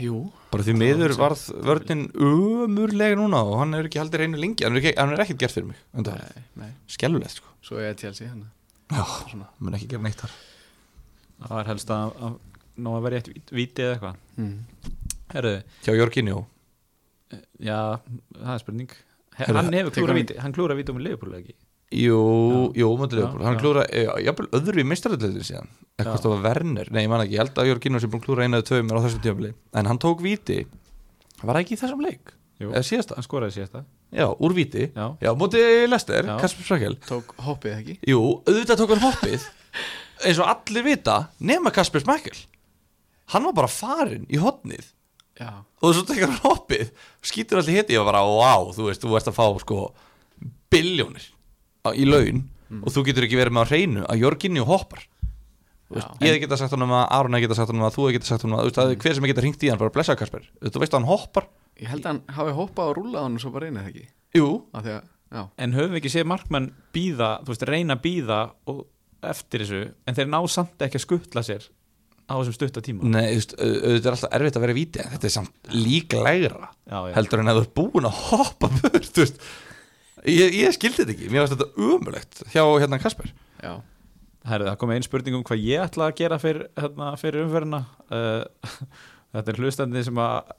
Jú. Bara því miður varð vörnin umurlega núna og hann er ekki haldið reynu lengi. Hann er, ekki, hann er ekkert gert fyrir mig Nei, nei. Skellulegt sko. Svo er Chelsea hann Já, mun ekki gera neitt þar. Það er helst að, að Nó að vera eitt víti eða eitthvað. Mm. Herðu, Hjá Jorginjó já, það er spurning. He, Herðu, Hann hefur klúra víti Hann klúra víti um Leifupúl ekki? Jú, Já. jú, mútið Já, Leopold Hann já. klúra, já, jafnvel öðru í meistarallitur síðan. Það var Werner, nei ég man ekki Ég held að Jorginjó sem búin klúra einu eða tveim á þessum tímafili En hann tók víti. Var það ekki í þessum leik? Jú, Eða síðasta? hann skoraði síðasta. Já, úr víti. Já, Já, mútið Lester, Já. Kasper Sprakel Tók hoppið ekki? Jú, auðvitað tók hann hoppið. Eins og allir vita nema Kasper Smakkel hann var bara farinn í hotnið Já, og svo tekur hann hoppið skýtur allir hitti og bara wow, þú veist, þú ert að fá sko biljónir á- í laun og þú getur ekki verið með á hreinu að Jorginni hoppar. Þú veist, ég geta sagt hann um að Aron geta sagt hann um að þú geta sagt hann um að þú veist, að hver sem geta hringt í hann bara blessa Kasper, þú veist að hann hoppar. Ég held að hann hafi hoppað og rúlað hann og svo bara reynið ekki? Jú, Af því að, En höfum við ekki séð markmenn býða, þú veist, reyna að býða og eftir þessu, en þeir ná samt ekki að skuttla sér á þessum stutta tíma? Nei, auðvitað er alltaf erfitt að vera víti en þetta er samt líklegra heldur en að þú ert búin að hoppa burt, ég, ég skildi þetta ekki, mér varst þetta umulegt hjá hérna Kasper. Já. Herri, það kom einn spurning um hvað ég ætla að gera fyrir, hérna, fyrir umferðina. Uh, Þetta er hlustandi sem að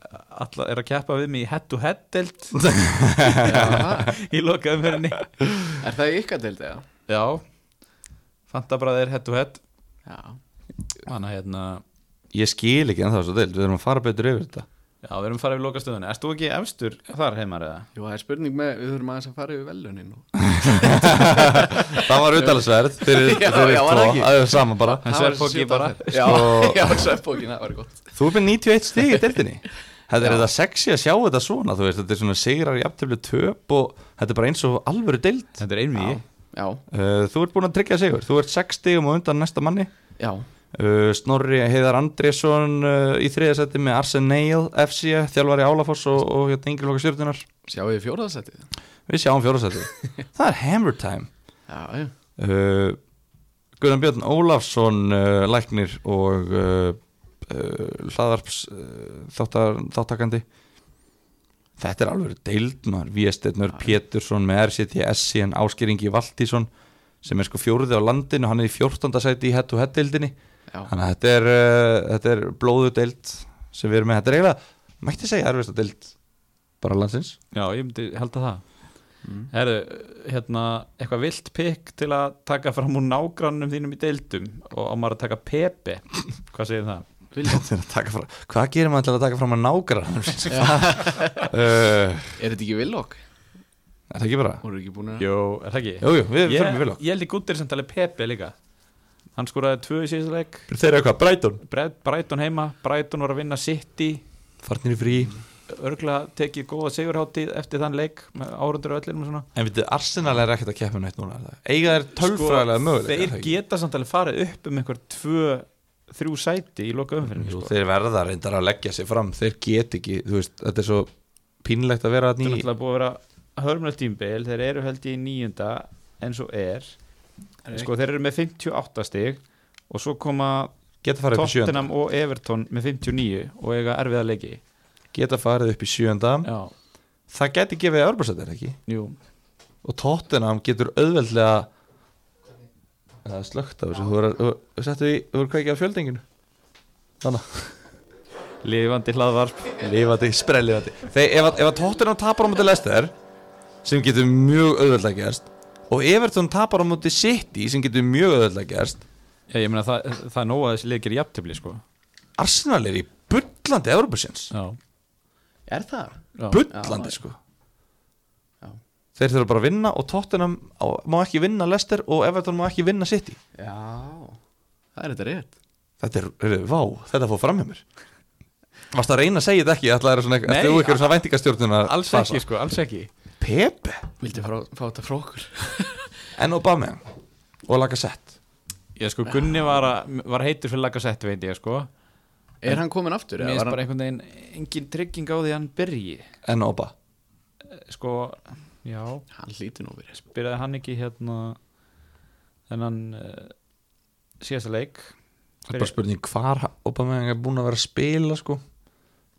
alla er að keppa við mig í head to head delt Já, í loka umferðinni. Er það í ykkar deild eða? Já, Fantabræðir head to head. Já, Þannig að hérna, ég skil ekki en það svo til, við erum að fara betur yfir þetta. Já, við erum farið við loka stöðunni Erst þú ekki efstur þar heimar eða? jú, það er spurning með, við þurfum aðeins að fara yfir velunin og... það var utalagsverð fyrir, Já, fyrir já, var það ekki? það er sama bara. En Það var svefnpoki sjötta bara. Já, Sko- já, svefbókin, það var gott. Þú er með 91 stig í deltinni þetta er þetta sexy að sjá þetta svona þú veist, þetta er svona sigrar í aftöflu töp og þetta er bara eins og alvöru deild. Þetta er einvið Já, uh, Þú ert búin að tryggja sigur. Þú ert 6 stigum og undan næsta manni. Já, uh, Snorri Heiðar Andrésson uh, í þriðasetti með Arsenal FC þjálfari Álafoss og, og hérna yngri loka stjórnunar sjáu þið fjóraðasettið Við sjáum fjórasetti Það er hammer time. Já, já, uh, Gunnar Björn Ólafsson uh, læknir og uh, uh, hlaðarps þáttar, þáttakandi Þetta er alveg deild maður. Viestetnur Pétursson með RCTS en Áskeringi Valtísson sem er sko fjóruði á landinu. Hann er í 14. sæti í hett og hett deildinni þannig að þetta er, uh, þetta er blóðu deild sem við erum með, þetta er eiginlega mætti segja erfist að deild bara landsins Já, ég myndi held að það Mm. Herðu, hérna, eitthvað vilt pikk til að taka fram úr nágrannum þínum í deildum og á maður að taka Pepe Hvað segir það? Þetta er að taka fram- Hvað gerir maður til að taka fram að nágra uh, Er þetta ekki villokk? Er það ekki bara? Jú, er það ekki? Jú, jú, við ég, förum við vel á ég held í guttir sem tali Pepe líka Hann skoraði tvö í síðasta leik. Þeir eru eitthvað, Brighton? Bre- Brighton heima, Brighton var að vinna City. Farnir í frí. Örgulega tekið góða sigurháttíð eftir þann leik með árundur og svona. En við Arsenal er ekkert að keppa neitt núna? Eiga þeir tölfræðilega möguleika er Þeir geta samt alveg farið upp um einhver tvö, þrjú sæti í loka umfyrir sko. þeir verða reyndar að leggja sig fram. Þeir get ekki, þú veist, þetta er svo pínlegt að vera er að tímbil þeir eru held í nýjunda eins og er sko, þeir eru með 58 stig og svo koma Tottenham og Everton með 59 og eiga erfiða leiki. Geta farið upp í sjönda Já, Það geti gefið Örbjörnsættir ekki? Jú. Og Tottenham getur auðveldlega Það er slögt af þessu. Þú voru, voru kveikið á fjöldinginu. Þannig Lifandi hlaðvarp. Lifandi, sprellifandi ef, að- ef að Tottenham tapar á múti Leicester sem getur mjög auðveldlega gerst og Everton tapar á múti City sem getur mjög auðveldlega gerst. Já, ég meina það, það er nóg að þessi leikir jafntefli sko. Arsenal er í bullandi Evropasins Já, Er það? já. bullandi sko. Já. Þeir þurfa bara að vinna og Tottenham á- má ekki vinna Leicester og Everton má ekki vinna City. Já, það er þetta rétt. Þetta er, er vá, þetta fór fram hjá mér. Varst að reyna að segja þetta ekki? Ætlaði að svona, Nei, eftir þú ekki svona væntingastjórnuna Alls ekki sko, alls ekki Pepe? Vildi fá, fá þetta frá okkur. En Obama og Lacazette? Já sko, Gunni var, að, var heitur fyrir lagasett veit ég sko. Er hann komin aftur? Mér var bara hann... einhvern veginn engin trygging á því að hann byrji. En Oba? Sko, já. Hann hlýti nú verið Byrjaði hann ekki hérna þennan uh, síðasta leik? Það er bara spurning hvar Obama er búin að vera að spila sko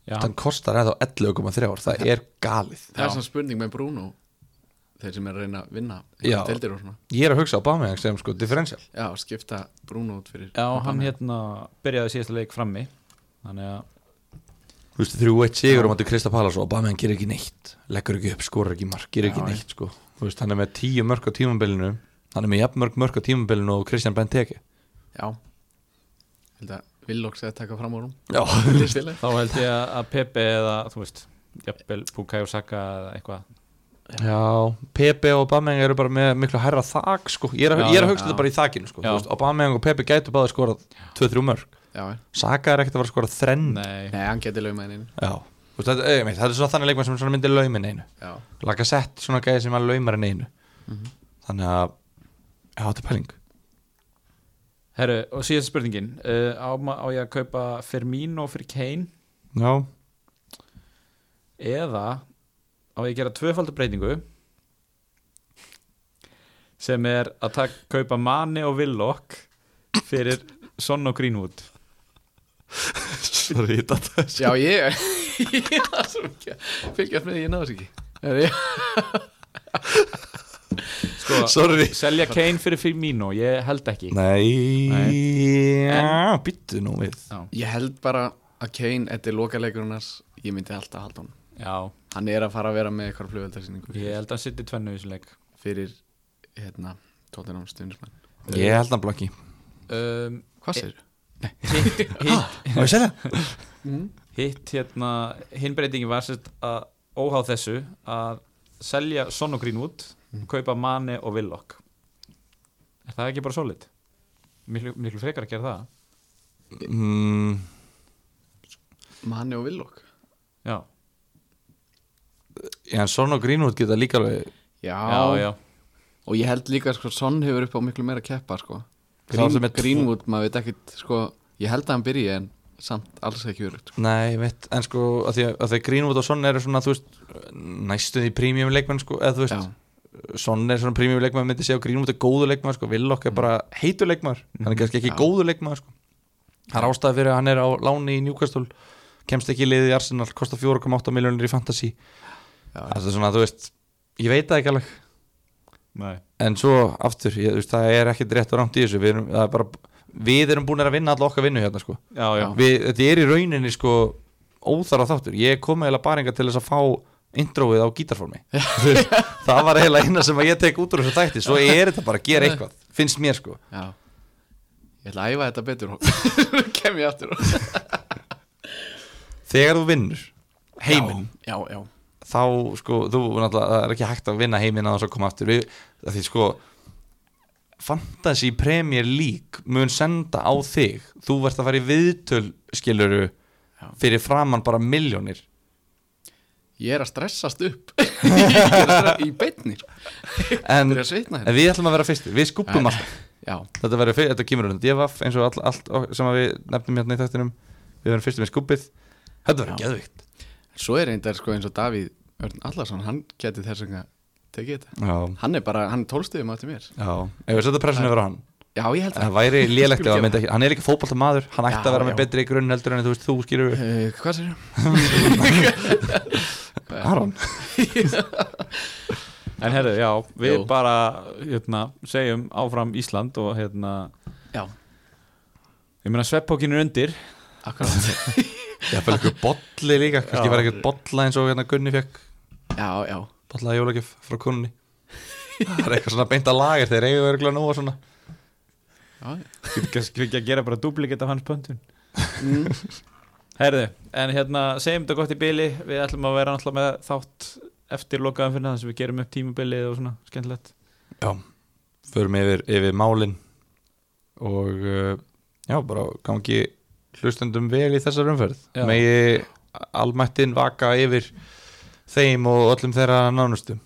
Þann kostar eða á 11,3 ár Það er galið. Það er svona spurning með Bruno Þeir sem er að reyna að vinna Já. Deildir og svona. Ég er að hugsa Obama sem sko differential. Já, skipta Bruno út fyrir já hann hérna byrjaði síðasta leik frammi Þannig að Þú veist, þrjú eitt sigur um að Krista Pallas og Obama gerir ekki neitt Leggur ekki upp, skorar ekki mark, gerir ekki Já, neitt sko. Þú veist, hann er með tíu mörk á tímabilinu Hann er með jafn mörk mörk á tímabilinu og Kristján Benteke. Já. Held að Villóks að taka fram á Já. Þá held ég að Pepe eða þú veist, jafnvel Bukayo Saka eða eitthvað. Já, Pepe og Aubameyang eru bara með miklu hærra þak sko. ég, er að, er að hugsa þetta bara í þakinu sko. Já. Þú veist, Aubameyang og Pepe gætu báði skorað 2-3 mörg Já, Saka er ekkert að vera skorað þrenn. Nei, nei, hann ei, meit, það er svona þannig leikmann sem svona myndir laumin einu. Já, Lacazette svona gæði sem að laumar en einu. Þannig að Já, þetta er pæling herru, og síðasta spurningin. Uh, á, á ég að kaupa Firmino fyrir Kane? Já, eða á ég að gera tvöfaldur breytingu sem er að tak, kaupa Mane og Willock fyrir Son og Greenwood? Sorry, þetta Já ég Ég er svo mikið að fylgjast með því, ég náðu þess ekki. Er ég- sko, Sorry. selja Kane fyrir Firmino, ég held ekki. Nei, Nei. Já, byttu nú við. Já, Ég held bara að Kane, þetta er lokaleikurinn Ég myndi alltaf halda hann já. Hann er að fara að vera með eitthvað flugveldarsýningu ég held að hann sitti tvennu í þessu leik. Fyrir, hérna, tóttinam stuðnismenn Ég held hann blokki um, Hvað sér? hitt, hitt, Má ég segja? hitt hérna hinn breytingin var sérst að óháð þessu að selja Son og Greenwood kaupa Mane og Willock. Er það ekki bara solid? miklu, miklu frekar að gera það. Mm, Mani og Villok já, Já, en Son og Greenwood geta líka alveg Já, já, já. Og ég held líka sko Son hefur upp á miklu meira að keppa sko. Green, Greenwood, maður veit ekkit sko ég held að hann byrji en samt alls ekki verið sko. Nei, ég veit, en sko að því að, að því Greenwood og Son eru svona, þú veist næstuð í prímjum leikmenn, sko, eða þú veist Já. Son er svona prímjum leikmenn myndi segja og Greenwood er góðu leikmenn, sko, Willock er bara heitur leikmenn, hann er kannski ekki Já. góðu leikmenn, sko. Það er ástæði fyrir að hann er á láni í Newcastle. Kemst ekki í liðið í Arsenal, kostar 4,8 miljónir í fantasy. Já, Það er svona, þú veist, ég veit það ekki alveg. Nei. en svo aftur, ég, veist, það er ekkit rétt og rámt í þessu, við erum, er bara, við erum búin að vinna alla okkar vinnu hérna, sko. Já, já, við, þetta er í rauninni sko óþara þáttur, ég kom eiginlega bara enga til þess að fá introið á gítarformi. Það var eiginlega eina sem ég tek út úr þessu þætti, svo er þetta bara að gera eitthvað finnst mér sko. Já. ég ætla að æfa þetta betur kem ég aftur þegar þú vinnur heiminn, já, já, þá sko þú, náttúrulega, það er ekki hægt að vinna heiminn að þess að koma aftur. Við, því sko Fantasy Premier League mun senda á þig. Þú verðst að fara í viðtöl skiluru fyrir framann bara miljónir ég er að stressast upp. Ég er að stressa í beinni sko. en, hérna. en við ætlum að vera fyrstir, við skupum alltaf. já, Þetta, verður þetta kemur undan devaf eins og all, allt og- sem við nefnum hérna í þættinum. Við verðum fyrstum með skupið Þetta verður Já. geðvikt svo er reyndar sko eins og Davíð Örn Allarsson, hann geti þess að tekið þetta. Já, hann er bara, hann er tólstuðum átti mér. Já. Ef við setja pressinu á hann? Já, ég held Það að væri lélegt ef Skulum að myndi ekki Hann er líka fótbolta maður Hann ætti að vera með já. betri grunn heldur en þú veist þú skýrur uh, hvað sér Aron. En herru, já, við Jú. bara hérna, segjum áfram Ísland og hérna, já, ég meina sveppókin er undir. Akkurat. Ég fæl eitthvað bolli líka Kannski Já. var eitthvað bolla eins og hérna Gunni fekk já, já, Bolla að jólagjöf frá kunni Það er eitthvað svona beint að lager Þeir eigu örgulega nú og svona. Já, Kannski ekki að gera bara duplikett af hans pöntun. Mm, Herðu, en hérna segjum þetta gott í byli Við ætlum að vera náttúrulega með þátt eftir lokaðum fyrir það sem við gerum upp tímabilið og svona skemmtilegt. Já, förum yfir, yfir málin og uh, já, bara gangi hlustendum vel í þessar umferð. Já. megi almættin vaka yfir þeim og öllum þeirra nánustu